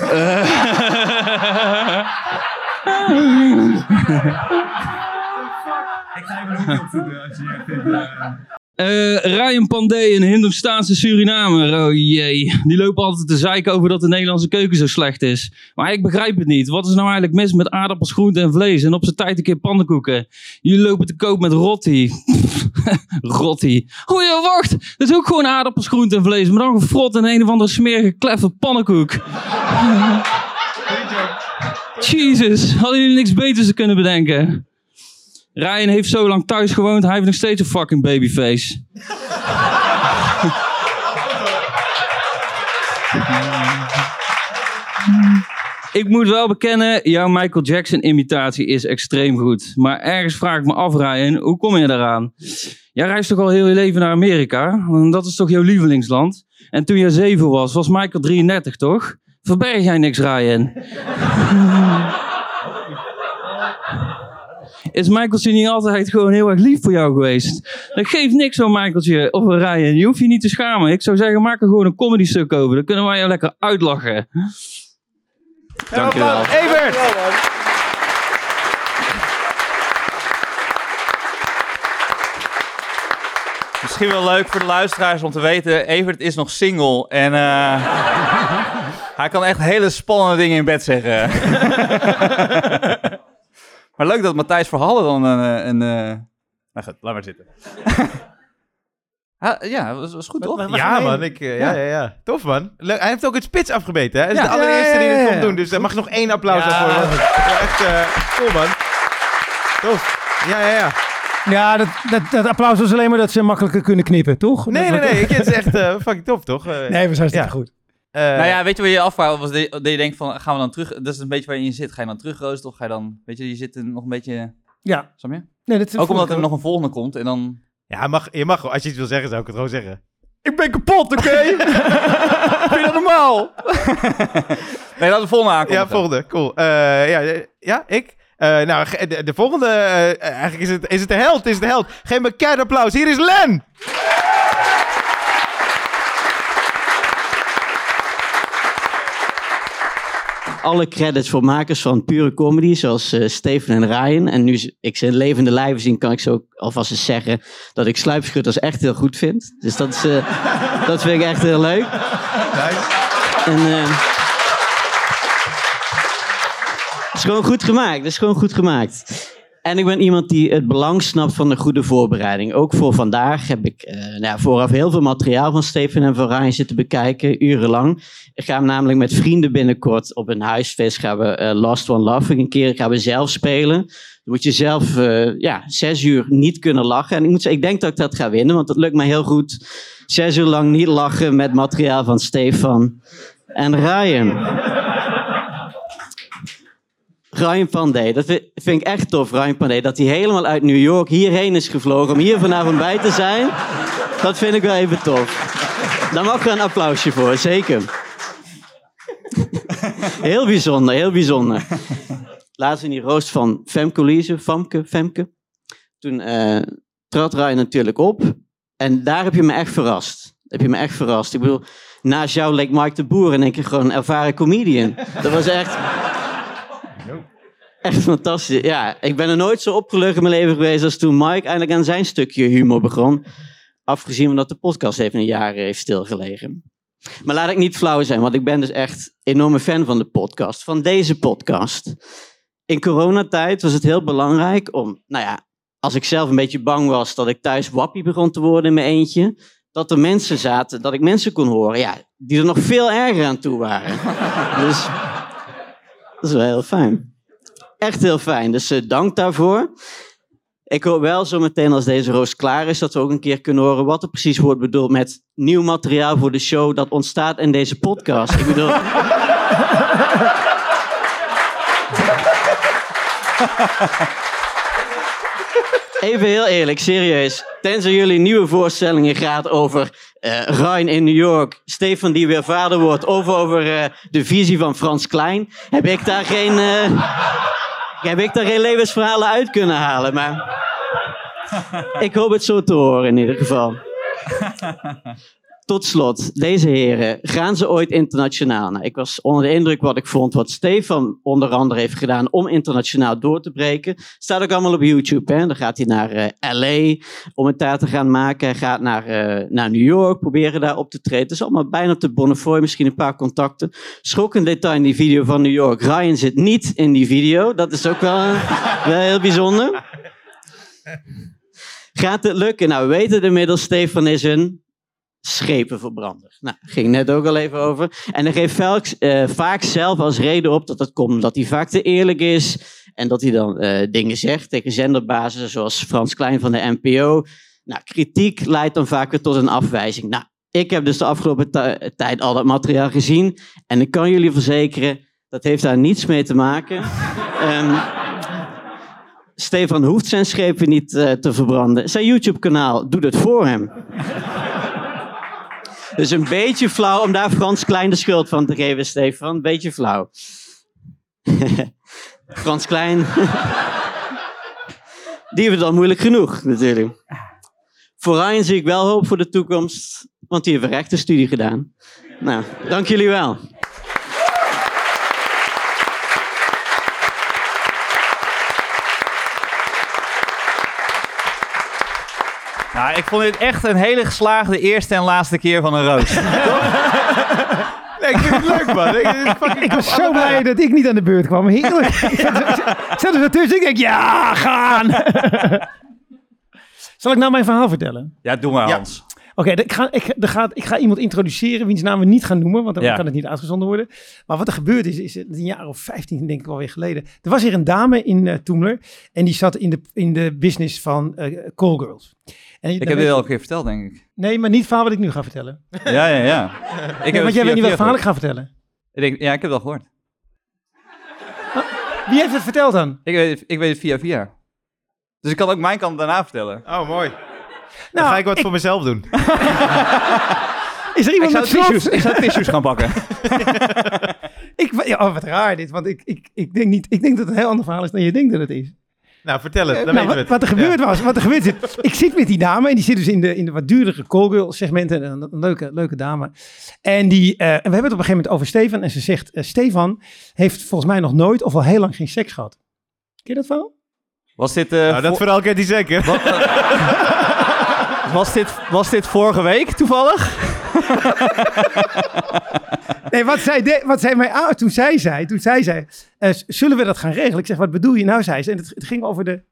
Eh, Ryan Pandey, een Hindoestaanse Surinamer. Oh jee. Die lopen altijd te zeiken over dat de Nederlandse keuken zo slecht is. Maar ik begrijp het niet. Wat is nou eigenlijk mis met aardappels, groenten en vlees? En op zijn tijd een keer pannenkoeken. Jullie lopen te koop met rotti. rotti. Oh ja, wacht. Dat is ook gewoon aardappels, groenten en vlees. Maar dan gefrot in een of andere smerige kleffe pannenkoek. Jesus. Hadden jullie niks beters te kunnen bedenken? Ryan heeft zo lang thuis gewoond, hij heeft nog steeds een fucking babyface. Ik moet wel bekennen, jouw Michael Jackson imitatie is extreem goed. Maar ergens vraag ik me af, Ryan, hoe kom je daaraan? Jij reist toch al heel je leven naar Amerika? Dat is toch jouw lievelingsland? En toen jij zeven was, was Michael 33, toch? Verberg jij niks, Ryan? is Michaeltje niet altijd gewoon heel erg lief voor jou geweest? Dat geeft niks van Michaeltje of Ryan. Je hoeft je niet te schamen. Ik zou zeggen, maak er gewoon een comedy stuk over. Dan kunnen wij je lekker uitlachen. Dankjewel. Evert! Misschien wel leuk voor de luisteraars om te weten, Evert is nog single en eh, hij kan echt hele spannende dingen in bed zeggen. maar leuk dat Matthijs Verhallen dan een... eh, een eh, Nou goed, laat maar zitten. Ah, ja, dat was goed toch? Ja, man. Ik, eh, ja, ja, ja. Tof, man. Leuk. Hij heeft ook het spits afgebeten, hè? Hij is Ja. de allereerste Ja, ja, die dit ja. komt doen. Dus daar mag nog één applaus Ja. daarvoor. Ja, echt eh, cool, man. Tof. Ja, ja, ja. Ja, dat, dat, dat applaus was alleen maar dat ze makkelijker kunnen knippen, toch? Nee, Dat- nee, nee. Ik vind het echt eh, fucking tof, toch? Nee, was hartstikke Ja. goed. Eh, Nou ja, weet je wat je afvraagt? Was dat je denkt van, gaan we dan terug... Dat is een beetje waar je in zit. Ga je dan terugroosten of ga je dan... Weet je, je zit er nog een beetje... Ja. Snap je? Nee, dat Ook omdat er nog een volgende komt en dan... ja, mag, je mag, als je iets wil zeggen, zou ik het gewoon zeggen. Ik ben kapot, oké? Vind je dat normaal? nee, laten we de volgende aankomen. Ja, volgende. Cool. Eh, ja, ja, ik? Eh, nou, de, de volgende, eigenlijk is het, is het de held, is het de held. Geef me een applaus. Hier is Len! Alle credits voor makers van pure comedy, zoals eh, Steven en Ryan. En nu ik ze in levende lijven zien, kan ik zo ook alvast eens zeggen dat ik Sluipschutters echt heel goed vind. Dus dat, is, eh, dat vind ik echt heel leuk. En, eh, het is gewoon goed gemaakt. Het is gewoon goed gemaakt. En ik ben iemand die het belang snapt van een goede voorbereiding. Ook voor vandaag heb ik eh, nou vooraf heel veel materiaal van Steven en van Ryan zitten bekijken, urenlang. Ik ga namelijk met vrienden binnenkort op een huisfeest gaan we eh, Last One Laughing een keer gaan we zelf spelen. Dan moet je zelf eh, ja, zes uur niet kunnen lachen. En ik moet zeggen, ik denk dat ik dat ga winnen, want dat lukt me heel goed. Zes uur lang niet lachen met materiaal van Stefan en Ryan. Ryan Pandey, dat vind, ik echt tof, Ryan Pandey. Dat hij helemaal uit New York hierheen is gevlogen om hier vanavond bij te zijn. Dat vind ik wel even tof. Daar mag er een applausje voor, zeker. Heel bijzonder, heel bijzonder. Laatst in die roost van Femke Femke. Toen eh trad Ryan natuurlijk op. En daar heb je me echt verrast. Heb je me echt verrast. Ik bedoel, naast jou leek Mike de Boer één keer gewoon een ervaren comedian. Dat was echt... Echt fantastisch. Ja, ik ben er nooit zo opgelucht in mijn leven geweest als toen Mike eindelijk aan zijn stukje humor begon. Afgezien van dat de podcast even een jaar heeft stilgelegen. Maar laat ik niet flauw zijn, want ik ben dus echt enorme fan van de podcast. Van deze podcast. In coronatijd was het heel belangrijk om, nou ja, als ik zelf een beetje bang was dat ik thuis wappie begon te worden in mijn eentje. Dat er mensen zaten, dat ik mensen kon horen, ja, die er nog veel erger aan toe waren. dus dat is wel heel fijn. Echt heel fijn, dus eh, dank daarvoor. Ik hoop wel zo meteen als deze roos klaar is, dat we ook een keer kunnen horen wat er precies wordt bedoeld met nieuw materiaal voor de show dat ontstaat in deze podcast. Ik bedoel. Even heel eerlijk, serieus. Tenzij jullie nieuwe voorstellingen gaat over eh Ryan in New York, Stefan die weer vader wordt, of over eh, de visie van Frans Klein, heb ik daar geen, heb ik daar geen levensverhalen uit kunnen halen. Maar ik hoop het zo te horen in ieder geval. Tot slot, deze heren, gaan ze ooit internationaal? Nou, ik was onder de indruk wat ik vond, wat Stefan onder andere heeft gedaan om internationaal door te breken. Staat ook allemaal op YouTube. Hè? Dan gaat hij naar eh, LA om het daar te gaan maken. Hij gaat naar, eh, naar New York, proberen daar op te treden. Het is allemaal bijna op de Bonnefoy, misschien een paar contacten. Schokkend detail in die video van New York. Ryan zit niet in die video. Dat is ook wel, eh, wel heel bijzonder. Gaat het lukken? Nou, we weten het inmiddels. Stefan is een schepenverbrander. Nou, ging net ook al even over. En hij geeft vaak, eh, vaak zelf als reden op dat dat komt omdat hij vaak te eerlijk is. En dat hij dan eh, dingen zegt tegen zenderbazen, zoals Frans Klein van de NPO. Nou, kritiek leidt dan vaak weer tot een afwijzing. Nou, ik heb dus de afgelopen ti- tijd al dat materiaal gezien. En ik kan jullie verzekeren, dat heeft daar niets mee te maken. Ehm, Stefan hoeft zijn schepen niet eh, te verbranden. Zijn YouTube-kanaal doet het voor hem. Dus een beetje flauw om daar Frans Klein de schuld van te geven, Stefan. Een beetje flauw. Frans Klein. Die hebben het al moeilijk genoeg, natuurlijk. Voor Ryan zie ik wel hoop voor de toekomst, want die heeft een rechtenstudie gedaan. Nou, dank jullie wel. Nou, ik vond dit echt een hele geslaagde eerste en laatste keer van een roos. Nee, ik vind het leuk, man. Ik, ik, fucking- Ik was zo blij dat ik niet aan de beurt kwam. Heerlijk. Ik zat er- tussen. Ik denk, ja, gaan. Zal ik nou mijn verhaal vertellen? Ja, doe maar Ja. Hans. Oké, ik, ga, ik, er gaat, ik ga iemand introduceren wiens naam we niet gaan noemen, want dan Ja. kan het niet uitgezonden worden. Maar wat er gebeurd is, is het een jaar of 15 denk ik alweer geleden. Er was hier een dame in eh Toemler en die zat in de, in de business van eh call girls. En, Ik heb dit al een keer verteld, denk ik. Nee, maar niet het verhaal wat ik nu ga vertellen. Ja, ja, ja. Ik Nee, want jij weet niet welk verhaal ik ga vertellen. Ik denk, ja, ik heb het al gehoord. Wie heeft het verteld dan? Ik weet, ik weet het via via. Dus ik kan ook mijn kant daarna vertellen. Oh, mooi. Dan Nou, ga ik wat voor mezelf doen. Is er Ik iemand zou, met slot? tissues, ik zou tissues gaan pakken. Ik, ja, oh, wat raar dit, want ik, ik, ik, denk niet, ik denk dat het een heel ander verhaal is dan je denkt dat het is. Nou, vertel het. Dan Nou, weten we wat, het. wat er gebeurd was, wat er gebeurd is, ik zit met die dame en die zit dus in de, in de wat duurdere callgirl segmenten, een, een leuke, leuke dame. En, die, eh, en we hebben het op een gegeven moment over Stefan en ze zegt, eh, Stefan heeft volgens mij nog nooit of al heel lang geen seks gehad. Ken je dat verhaal? Was dit, eh, Nou, dat verhaal kent hij zeker. was, dit, was dit vorige week toevallig? Nee, wat de, wat zij mij aan, toen zij zei, toen zij zei, eh, zullen we dat gaan regelen? Ik zeg, wat bedoel je nou, zei ze. En het, ging over de,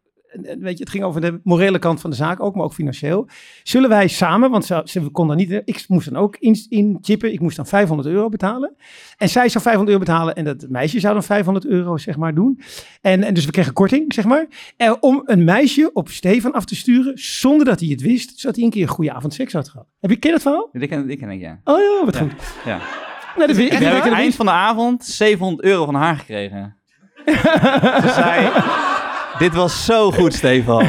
weet je, het ging over de morele kant van de zaak ook, maar ook financieel. Zullen wij samen, want ze, ze kon dan niet, ik moest dan ook in, inchippen, ik moest dan 500 euro betalen. En zij zou 500 euro betalen en dat meisje zou dan 500 euro, zeg maar, doen. En, en dus we kregen korting, zeg maar, eh, om een meisje op Stefan af te sturen, zonder dat hij het wist, zodat hij een keer een goede avond seks had gehad. Heb je, ken dat verhaal? Dit ken, dit ken ik, ja. Oh ja, wat Ja. goed. ja. Nou, dat ik. Heb ik aan het het eind van de avond 700 euro van haar gekregen. Ze zei, dit was zo goed, Stefan.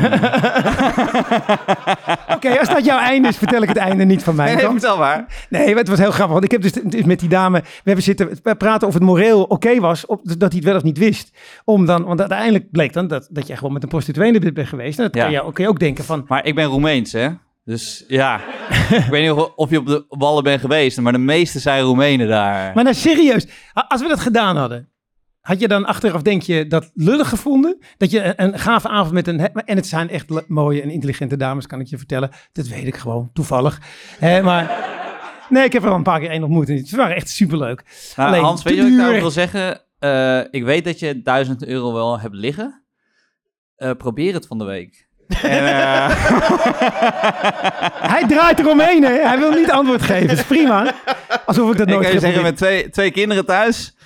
Oké, als dat jouw einde is, vertel ik het einde niet van mijn Nee, kant. vertel maar. Nee, maar het was heel grappig. Want ik heb dus, met die dame, we hebben zitten praten of het moreel oké was, op, dat hij het wel of niet wist. Om dan, want uiteindelijk bleek dan dat, dat jij gewoon met een prostituee bent geweest. En dat Ja. kan je, kun je ook denken van, Maar ik ben Roemeens, hè? Dus ja, ik weet niet of, je op de wallen bent geweest, maar de meeste zijn Roemenen daar. maar nou serieus, als we dat gedaan hadden, had je dan achteraf, denk je, dat lullig gevonden? Dat je een, een gave avond met een, en het zijn echt mooie en intelligente dames, kan ik je vertellen. Dat weet ik gewoon, toevallig. Maar... Nee, ik heb er al een paar keer één ontmoet. En ze waren echt superleuk. Nou, Alleen, Hans, weet je wat ik duur. wil zeggen? Eh, ik weet dat je 1000 euro wel hebt liggen. Eh, probeer het van de week. En, eh, Hij draait eromheen, hè? Hij wil niet antwoord geven. Dat is prima. Alsof ik dat ik nooit kan je heb zeggen, met twee, twee kinderen thuis,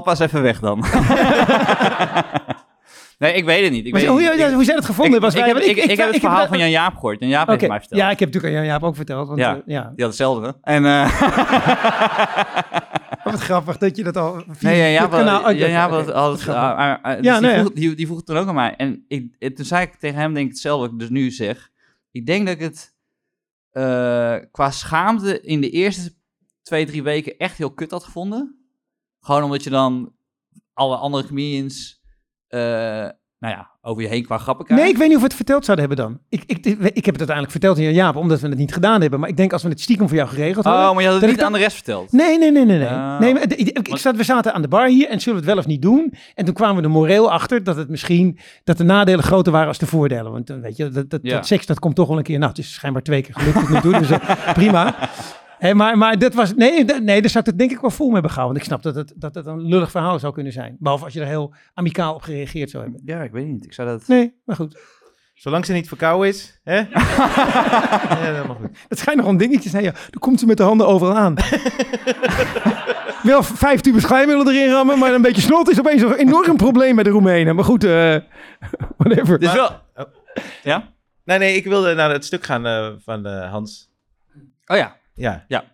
papa is even weg dan. nee, ik weet het niet. Ik Maar weet hoe, het hoe, niet. Ik- hoe zij dat gevonden ik, wij- heb, ik, ik heb het ik verhaal van Jan Jaap gehoord. Jan Jaap heeft Oké, het mij verteld. Ja, ik heb natuurlijk aan Jan Jaap ook verteld. Want, Ja. eh, ja. Die had hetzelfde. En, eh, Wat grappig dat je dat al... via nee, Jan dit Jaap, kanaal ah, ah, ah, dus Ja, die, nee, vroeg, die, die vroeg het toen ook aan mij. En ik, toen zei ik tegen hem denk ik hetzelfde wat ik dus nu zeg. Ik denk dat ik het eh, qua schaamte in de eerste twee, drie weken echt heel kut had gevonden. Gewoon omdat je dan alle andere comedians... eh, nou ja, over je heen qua grappen krijgt. Nee, ik weet niet of we het verteld zouden hebben dan. Ik, ik, ik, heb het uiteindelijk verteld aan Jaap, omdat we het niet gedaan hebben. Maar ik denk als we het stiekem voor jou geregeld hadden... Oh, maar je had het niet aan de rest verteld. Nee, nee, nee, nee. nee. Oh. nee maar, de- ik, ik zat, we zaten aan de bar hier en zullen we het wel of niet doen? En toen kwamen we er moreel achter dat het misschien dat de nadelen groter waren als de voordelen. Want dan weet je, dat, dat, Ja. dat seks dat komt toch wel een keer. Nou, het is schijnbaar twee keer gelukt tot nu toe, dus eh, prima. Hé, maar, maar dat was, nee, nee, daar zou ik het denk ik wel vol mee begaan. Want ik snap dat het, dat het een lullig verhaal zou kunnen zijn. Behalve als je er heel amicaal op gereageerd zou hebben. Ja, ik weet niet. Ik zou dat... Nee, maar goed. Zolang ze niet verkouden is, hè? ja, dat mag goed. Het schijnt nog een dingetje te zijn. Ja, dan komt ze met de handen overal aan. Wel vijf tubes glijmiddel erin rammen, maar een beetje snot is opeens een enorm probleem bij de Roemenen. Maar goed, eh whatever. Is wel... Oh. Ja? Nee, nee, ik wilde naar het stuk gaan eh, van eh, Hans. Oh ja. Ja. Ja.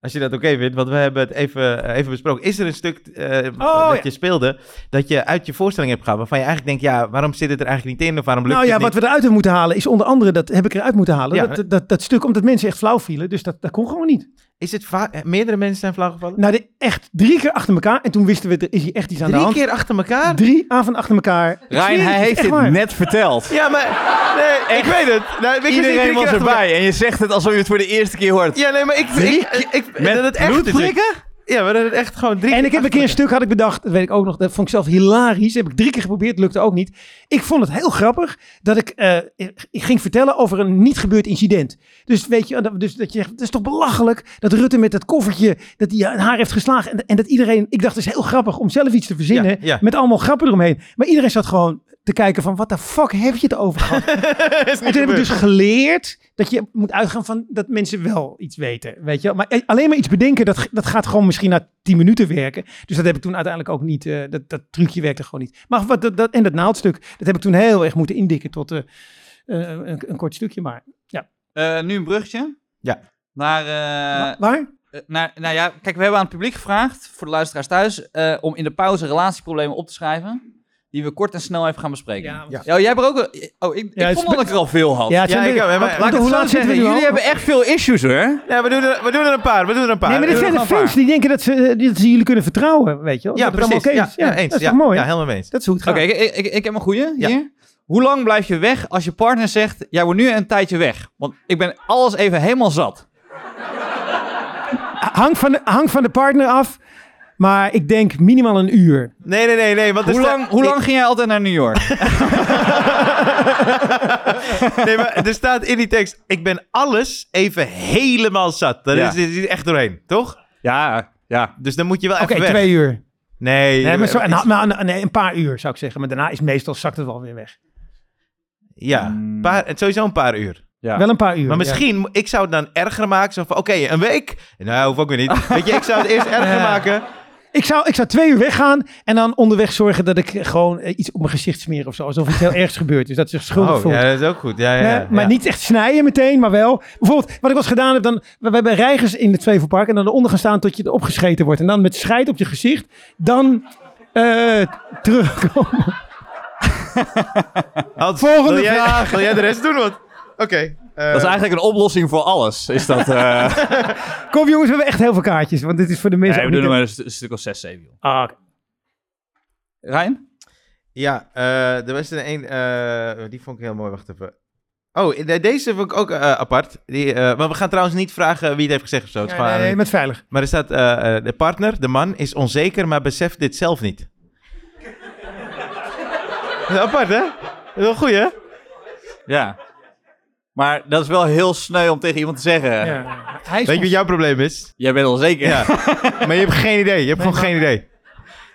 Als je dat oké vindt, want we hebben het even, eh, even besproken. Is er een stuk eh, Oh, dat ja. je speelde, dat je uit je voorstelling hebt gehaald, waarvan je eigenlijk denkt, ja, waarom zit het er eigenlijk niet in? Of waarom lukt Nou ja, wat we eruit hebben moeten halen is onder andere, dat heb ik eruit moeten halen, Ja. dat, dat, dat stuk omdat mensen echt flauw vielen. Dus dat, dat kon gewoon niet. Is het eh, meerdere mensen zijn flauwgevallen? Nou, de, echt drie keer achter elkaar. En toen wisten we, er is hier echt iets aan de Drie hand. keer achter elkaar? Drie avonden achter elkaar. Rijn, het, hij het heeft dit waar. net verteld. Ja, maar nee, ik weet het. Nou, ik drie Iedereen was erbij en je zegt het alsof je het voor de eerste keer hoort. Ja, nee, maar ik, ik, ik, ik- Met dat het echt is. Ja, maar dat echt gewoon drie En ik heb een keer een stuk, had ik bedacht, dat weet ik ook nog, dat vond ik zelf hilarisch. Heb ik drie keer geprobeerd, lukte ook niet. Ik vond het heel grappig dat ik, eh, ik ging vertellen over een niet gebeurd incident. Dus weet je, dus dat je zegt, het is toch belachelijk dat Rutte met dat koffertje, dat hij haar heeft geslagen. En, en dat iedereen, ik dacht het is heel grappig om zelf iets te verzinnen, Ja, ja. met allemaal grappen eromheen. Maar iedereen zat gewoon te kijken van, wat de fuck heb je het over gehad? En toen heb ik dus geleerd dat je moet uitgaan van dat mensen wel iets weten. Weet je? wel. Maar eh, alleen maar iets bedenken, dat, dat gaat gewoon misschien na 10 minuten werken. Dus dat heb ik toen uiteindelijk ook niet. eh, dat, dat trucje werkte gewoon niet. Maar wat, dat, dat, en dat naaldstuk, dat heb ik toen heel erg moeten indikken tot eh, eh, een, een kort stukje. Maar ja. Eh, nu een bruggetje. Ja. Naar, eh, Waar? naar, nou ja, kijk, we hebben aan het publiek gevraagd, voor de luisteraars thuis, eh, om in de pauze relatieproblemen op te schrijven. Die we kort en snel even gaan bespreken. Ja, Ja, jij hebt er ook... een- Oh, ik, Ja, ik vond dat ik er al veel had. Ja, het Ja, zijn ik maar- Laat hoe laat zitten we zeggen. al? Jullie hebben echt veel issues, hoor. Ja, we doen, er, we doen er een paar. We doen er een paar. Nee, maar dit zijn de fans die denken dat ze, eh, dat ze jullie kunnen vertrouwen, weet je wel? Ja, dat precies. is. ja, eens. Dat is ja, toch mooi? Ja, helemaal mee eens. Dat is hoe het gaat. Oké, ik, ik, ik, ik heb een goeie Ja. hier. Hoe lang blijf je weg als je partner zegt, jij wordt nu een tijdje weg? Want ik ben alles even helemaal zat. Hang, van de, hang van de partner af, maar ik denk minimaal een uur. Nee, nee, nee. nee want Hoe sta- lang, hoe lang ging jij altijd naar New York? Nee, maar er staat in die tekst... Ik ben alles even helemaal zat. Daar Ja. is, is echt doorheen, toch? ja, ja. Dus dan moet je wel Oké, even weg. twee uur. Nee, Nee, maar zo, een, maar, nee, een paar uur zou ik zeggen. Maar daarna is meestal zakt het wel weer weg. Ja, Mm. paar, sowieso een paar uur. ja. Wel een paar uur. Maar ja. misschien, ik zou het dan erger maken. Zo van, oké, een week? Nou, hoef ook weer niet. Weet je, ik zou het eerst erger Ja. maken. Ik zou, ik zou twee uur weggaan en dan onderweg zorgen dat ik gewoon eh, iets op mijn gezicht smeer of zo. Alsof iets heel ergs gebeurd is. Dat ze zich schuldig Oh, voelt. ja, dat is ook goed. Ja, ja, Nee, maar niet echt snijden meteen, maar wel. Bijvoorbeeld, wat ik eens gedaan heb, dan, we hebben reigers in het Flevopark en dan eronder gaan staan tot je erop gescheten wordt. En dan met scheid op je gezicht, dan eh, terugkomen. Volgende wil jij, vraag. Wil jij de rest doen? Wat? Oké. Dat is eigenlijk een oplossing voor alles. Is dat... eh Kom jongens, we hebben echt heel veel kaartjes, want dit is voor de mensen nee, we doen er maar een, st- een stuk of 6, 7. Joh. Ah, oké. Rijn? Ja, eh, er was er een, eh, die vond ik heel mooi. Wacht even. Oh, de- deze vond ik ook eh, apart. Die, eh, maar we gaan trouwens niet vragen wie het heeft gezegd of zo. Het is Nee, gewoon nee, nee, aan- met veilig. Maar er staat, eh, eh, de partner, de man, is onzeker, maar beseft dit zelf niet. Dat is apart, hè? Dat is wel goed, hè? Ja. Maar dat is wel heel sneu om tegen iemand te zeggen. Ja. Hij is Weet je wat jouw probleem is? Jij bent al zeker. Ja. maar je hebt geen idee. Je hebt gewoon geen idee.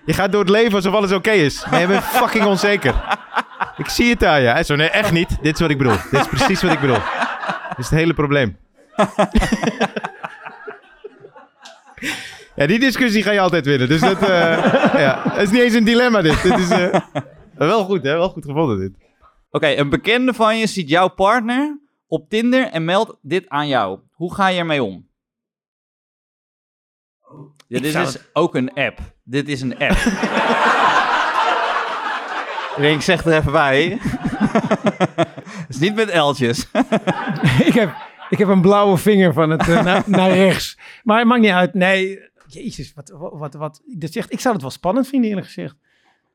Je gaat door het leven alsof alles oké is. Maar je bent fucking onzeker. Ik zie het aan je. Hij zo, nee, echt niet. Dit is wat ik bedoel. Dit is precies wat ik bedoel. Dit is het hele probleem. ja, die discussie ga je altijd winnen. Dus dat, eh, ja, dat is niet eens een dilemma dit. dit is, eh, wel goed, hè? Wel goed gevonden dit. Oké, een bekende van je ziet jouw partner op Tinder en meldt dit aan jou. Hoe ga je ermee om? Ja, dit is ook een app. Dit is een app. Ik denk, ik zeg er even bij. Het is niet met L'tjes. ik, heb, ik heb een blauwe vinger van het eh, naar, naar rechts. Maar het maakt niet uit. Nee, jezus, wat, wat, wat, wat dit zegt. Ik zou het wel spannend vinden, eerlijk gezegd.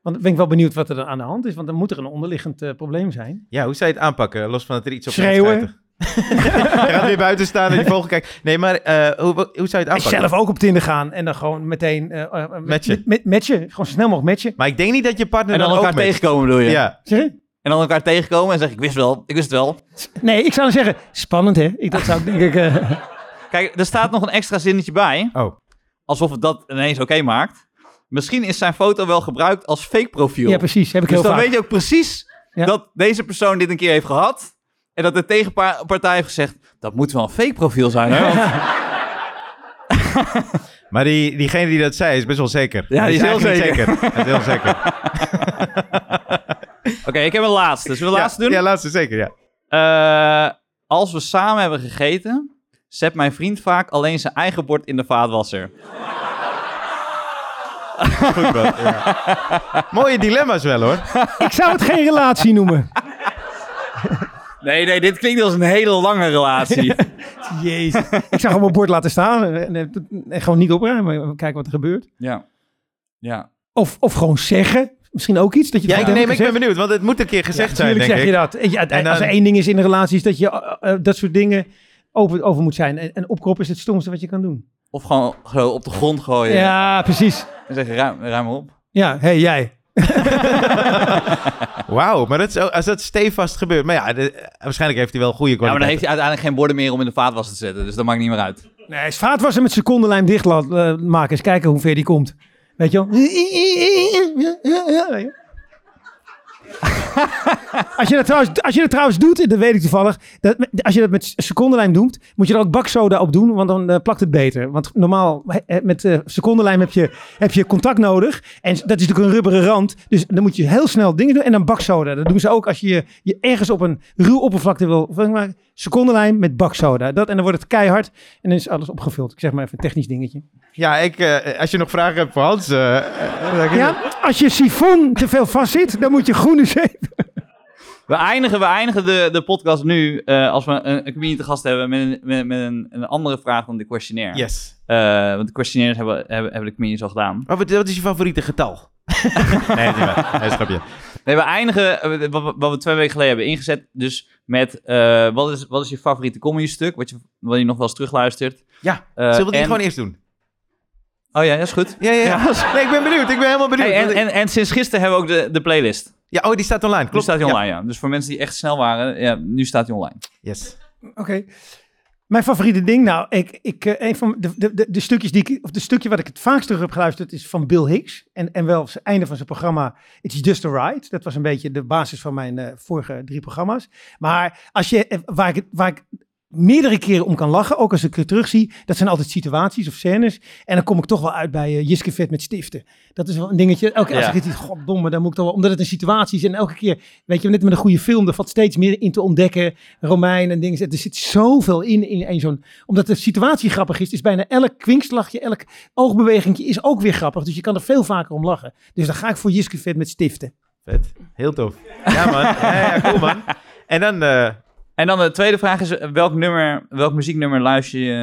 Want dan ben ik wel benieuwd wat er dan aan de hand is. Want dan moet er een onderliggend eh, probleem zijn. Ja, hoe zou je het aanpakken? Los van dat er iets op Schreeuwen. je gaat weer buiten staan en die vogel kijkt. Nee, maar eh, hoe, hoe zou je het En aanpakken? zelf ook op Tinder gaan en dan gewoon meteen... eh, eh, met- Matchen. Met, matchen. Gewoon snel mogelijk matchen. Maar ik denk niet dat je partner En dan ook elkaar matcht. tegenkomen bedoel je? Ja. Zeg je? En dan elkaar tegenkomen en zeggen, ik wist wel, ik wist het wel. Nee, ik zou dan zeggen, spannend hè? Ik, dat zou ik denk ik... eh, Kijk, er staat nog een extra zinnetje bij. Oh. Alsof het dat ineens oké maakt. Misschien is zijn foto wel gebruikt als fake profiel. ja, precies. Heb ik dus heel dan vaak. weet je ook precies Ja. dat deze persoon dit een keer heeft gehad. En dat de tegenpartij heeft gezegd, dat moet wel een fake profiel zijn. Hè? Maar die, diegene die dat zei is best wel zeker. Ja, die is heel zeker. Hij is heel zeker. Oké, ik heb een laatste. Zullen we de laatste ja, doen? Ja, laatste zeker, ja. Eh, als we samen hebben gegeten, zet mijn vriend vaak alleen zijn eigen bord in de vaatwasser. Goed, man. Ja. Mooie dilemma's wel, hoor. Ik zou het geen relatie noemen. Nee, nee, dit klinkt als een hele lange relatie. Jezus. Ik zou gewoon mijn bord laten staan en, en- en gewoon niet opruimen. Kijken wat er gebeurt. ja. Ja. Of, of gewoon zeggen. Misschien ook iets dat je Ja, ik, nee, maar ik ben benieuwd, want het moet een keer gezegd zijn, Natuurlijk denk zeg ik. je dat. Ja, En dan- Als er één ding is in een relatie, is dat je eh, eh, dat soort dingen over, over moet zijn. En, en opkroppen is het stomste wat je kan doen. Of gewoon op de grond gooien. Ja, precies. En zeggen, ruim, ruim op. Ja, hé, hey, jij. Wauw, maar dat is, als dat stevast gebeurt... Maar ja, de- waarschijnlijk heeft hij wel goede Ja, maar dan kwaliteit. heeft hij uiteindelijk geen borden meer om in de vaatwasser te zetten. Dus dat maakt niet meer uit. Nee, is vaatwasser met secondenlijm dicht laten eh, maken. Eens kijken hoe ver die komt. Weet je wel? Als je, dat trouwens, als je dat trouwens doet, dat weet ik toevallig. Dat, als je dat met secondenlijm doet, moet je er ook baksoda op doen, want dan eh, plakt het beter. Want normaal met eh secondenlijm heb je, heb je contact nodig. En dat is natuurlijk een rubberen rand. Dus dan moet je heel snel dingen doen. En dan baksoda. Dat doen ze ook als je je ergens op een ruw oppervlakte wil. maar, Secondenlijm met baksoda. Dat, en dan wordt het keihard. En dan is alles opgevuld. Ik zeg maar even een technisch dingetje. Ja, ik, eh, als je nog vragen hebt voor Hans... Ja, als je sifon te veel vastzit, dan moet je groene zeep. We eindigen, we eindigen de, de podcast nu eh, als we een, een comedian te gast hebben met, een, met, met een, een andere vraag dan de questionnaire. Yes. Eh, want de questionnaires hebben, hebben, hebben de comedians al gedaan. Wat, wat is je favoriete getal? nee, niet waar. Nee, we eindigen eh, wat, we- wat we twee weken geleden hebben ingezet. Dus met eh, wat, is, wat is je favoriete comedy stuk? Wat je, wat je nog wel eens terugluistert. Ja, Eh, zullen we die en- gewoon eerst doen? Oh ja, dat is goed. Ja, ja, ja. Nee, ik ben benieuwd. Ik ben helemaal benieuwd. Hey, en, ik- en, en sinds gisteren hebben we ook de, de playlist. Ja, oh, die staat online. Die Klopt. staat die Ja. online, ja. Dus voor mensen die echt snel waren, ja, nu staat die online. Yes. Oké. Mijn favoriete ding, nou, ik, ik, eh, een van de, de, de, de stukjes die ik, of de stukje wat ik het vaakst terug heb geluisterd, is van Bill Hicks. En, en wel het einde van zijn programma It's Just a Ride. Dat was een beetje de basis van mijn eh, vorige drie programma's. Maar als je, eh, waar ik, waar ik meerdere keren om kan lachen, ook als ik het terugzie, dat zijn altijd situaties of scènes. En dan kom ik toch wel uit bij eh, Jiske Vet met stiften. Dat is wel een dingetje. Elke keer als ik het goddomme, dan moet ik toch wel, omdat het een situatie is. En elke keer, weet je, net met een goede film, er valt steeds meer in te ontdekken. Romein en dingen. Er zit zoveel in, in een zo'n, omdat de situatie grappig is, is bijna elk kwinkslagje, elk oogbewegingje is ook weer grappig. Dus je kan er veel vaker om lachen. Dus dan ga ik voor Jiske Vet met stiften. Vet. Heel tof. Ja, man. Ja, ja, cool, man. En dan... eh, En dan de tweede vraag is, eh, welk nummer, welk muzieknummer luister je?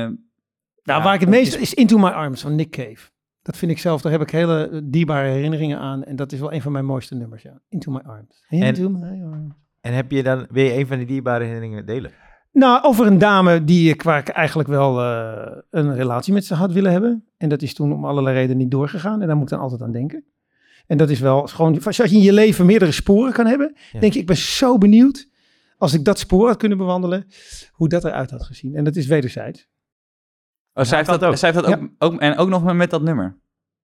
Nou, Ja, waar ik het meest is Into My Arms van Nick Cave. Dat vind ik zelf, daar heb ik hele dierbare herinneringen aan. En dat is wel een van mijn mooiste nummers, ja. Into My Arms. Into My Arms. en heb je dan weer een van die dierbare herinneringen delen? Nou, over een dame die ik, waar ik eigenlijk wel eh, een relatie met ze had willen hebben. En dat is toen om allerlei redenen niet doorgegaan. En daar moet ik dan altijd aan denken. En dat is wel gewoon, zoals je in je leven meerdere sporen kan hebben. Ja. Denk ik, ik ben zo benieuwd, als ik dat spoor had kunnen bewandelen, hoe dat eruit had gezien. En dat is wederzijds. Oh, zij heeft dat dat, ook. zij heeft dat ook, ook, en ook nog met dat nummer.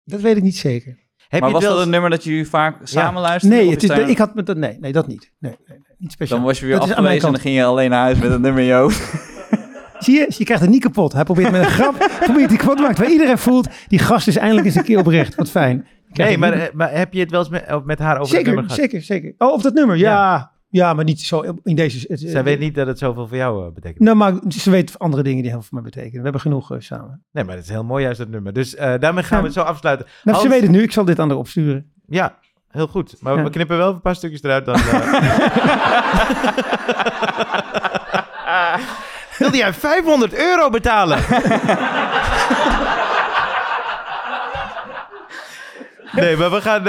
Dat weet ik niet zeker. Heb maar je was het wel dat een nummer dat jullie vaak samen luisterden? Nee, het is, daar- ik had met dat, nee, nee, dat niet. Nee, nee, nee, niet speciaal. Dan was je weer Dat afgewezen en dan ging je alleen naar huis met een nummer in je hoofd. Zie je, je krijgt het niet kapot. Hij probeert met een grap, probeert die kapot te maken. Waar iedereen voelt, die gast is eindelijk eens een keer oprecht. Wat fijn. Nee, maar, eh, maar heb je het wel eens met, met haar over het nummer zeker, gehad? zeker, zeker. Oh, of dat nummer, ja. Ja, maar niet zo in deze... het- Zij weet niet dat het zoveel voor jou eh, betekent. Nou, maar ze weet andere dingen die heel veel voor mij betekenen. We hebben genoeg eh, samen. Nee, maar het is heel mooi juist dat nummer. Dus eh, daarmee gaan we het zo afsluiten. Nou, ze weet het nu. Ik zal dit aan haar opsturen. Ja, heel goed. Maar Ja. we knippen wel een paar stukjes eruit dan. Wilde jij 500 euro betalen? nee, maar we gaan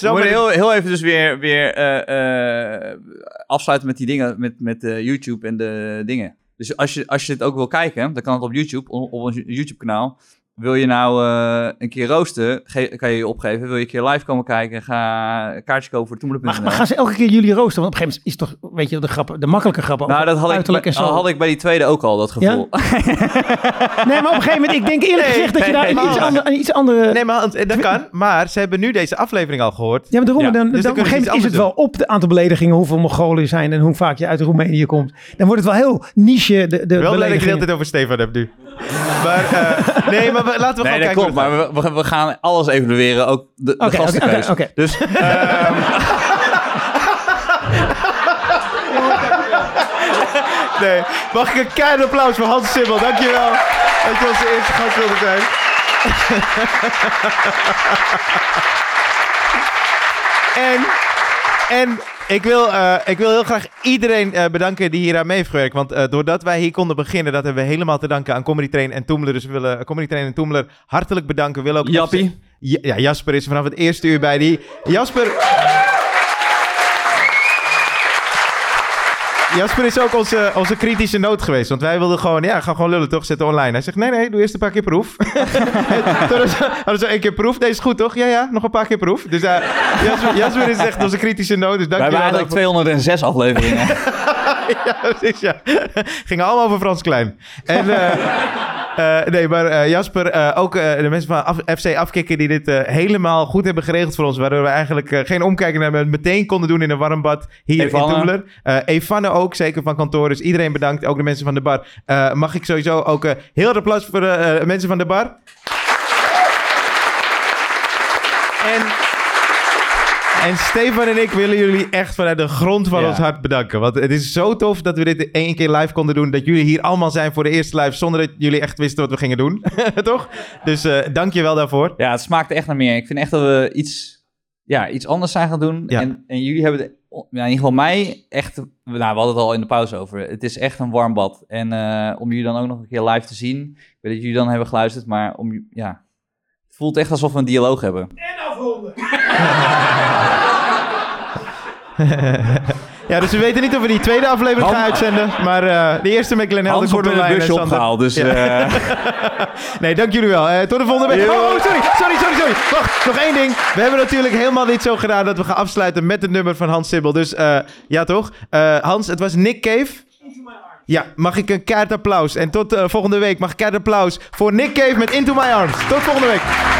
We moeten heel, heel even dus weer, weer eh, eh, afsluiten met die dingen, met, met eh, YouTube en de dingen. Dus als je, als je dit ook wil kijken, dan kan het op YouTube, op, op ons YouTube-kanaal. Wil je nou eh, een keer roosten, ge- kan je je opgeven. Wil je een keer live komen kijken, ga een kaartje kopen voor toemelen.nl. Maar, maar gaan ze elke keer jullie roosten? Want op een gegeven moment is het toch, weet je, de, grappen, de makkelijke grappen Nou, dat had ik, uiterlijk bij, en zo. had ik bij die tweede ook al, dat gevoel. Nee, maar op een gegeven moment, ik denk eerlijk Nee, gezegd dat je daar nee, een iets, andere, een iets andere... Nee, maar eh, dat kan. Maar ze hebben nu deze aflevering al gehoord. Ja, maar daarom, Ja, dan, dus dan, dan op een gegeven moment is het wel op de aantal beledigingen, hoeveel Mongolen er zijn en hoe vaak je uit Roemenië komt. Dan wordt het wel heel niche, de, de Wel blij dat je de hele tijd over Stefan hebt nu. Maar, eh, nee, maar we, laten we Nee, kijken. klopt. Maar we, we, we gaan alles evalueren, ook de, de gastenkeus. oké, oké. Dus ehm, gaat. Nee. Mag ik een keihard applaus voor Hans Sibbel? Dankjewel dat je onze eerste gast wilde zijn. en, en ik, wil, eh, ik wil heel graag iedereen eh, bedanken die hier aan mee heeft gewerkt. Want eh, doordat wij hier konden beginnen, dat hebben we helemaal te danken aan Comedy Train en Toemler. Dus we willen Comedy Train en Toemler hartelijk bedanken. Willen ook Jappie. Ja, ja, Jasper is vanaf het eerste uur bij. Die, Jasper... Jasper is ook onze, onze kritische noot geweest. Want wij wilden gewoon, ja, ga gewoon lullen toch, zetten online. Hij zegt, nee, nee, doe eerst een paar keer proef. Toen hadden ze- ze één keer proef. Deze is goed, toch? Ja, ja, nog een paar keer proef. Dus eh, Jasper, Jasper is echt onze kritische noot. Dus we dank hebben je wel eigenlijk 206 afleveringen. ja, precies, ja. Gingen allemaal over Frans Klein. En, eh, eh, nee, maar eh, Jasper, eh, ook de mensen van Af- FC Afkikken die dit helemaal goed hebben geregeld voor ons. Waardoor we eigenlijk geen omkijken hebben. en meteen konden doen in een warm bad hier Evanne. in Toemler. Eh Evanne ook, zeker van kantoor. Dus iedereen bedankt, ook de mensen van de bar. Mag ik sowieso ook heel erg applaus voor de mensen van de bar. En... En Stefan en ik willen jullie echt vanuit de grond van Ja. ons hart bedanken. Want het is zo tof dat we dit één keer live konden doen. Dat jullie hier allemaal zijn voor de eerste live. Zonder dat jullie echt wisten wat we gingen doen. Toch? Dus eh dank je wel daarvoor. Ja, het smaakt echt naar meer. Ik vind echt dat we iets, ja, iets anders zijn gaan doen. Ja. En, en jullie hebben, de, ja, in ieder geval mij, echt... Nou, we hadden het al in de pauze over. Het is echt een warm bad. En eh, om jullie dan ook nog een keer live te zien. Ik weet dat jullie dan hebben geluisterd, maar om, ja... Het voelt echt alsof we een dialoog hebben. Ja, dus we weten niet of we die tweede aflevering gaan uitzenden. Maar eh, de eerste met Glenn Helder, Hans wordt Gordon met een Lijn busje en opgehaald, dus... Ja. eh, Nee, dank jullie wel. Eh, tot de volgende week. Oh, oh, sorry, sorry, sorry, sorry. Wacht, nog één ding. We hebben natuurlijk helemaal niet zo gedaan dat we gaan afsluiten met het nummer van Hans Sibbel. Dus eh, ja, toch? Eh, Hans, het was Nick Cave. Ja, mag ik een kaart applaus? En tot eh, volgende week mag ik kaart applaus voor Nick Cave met Into My Arms. Tot volgende week.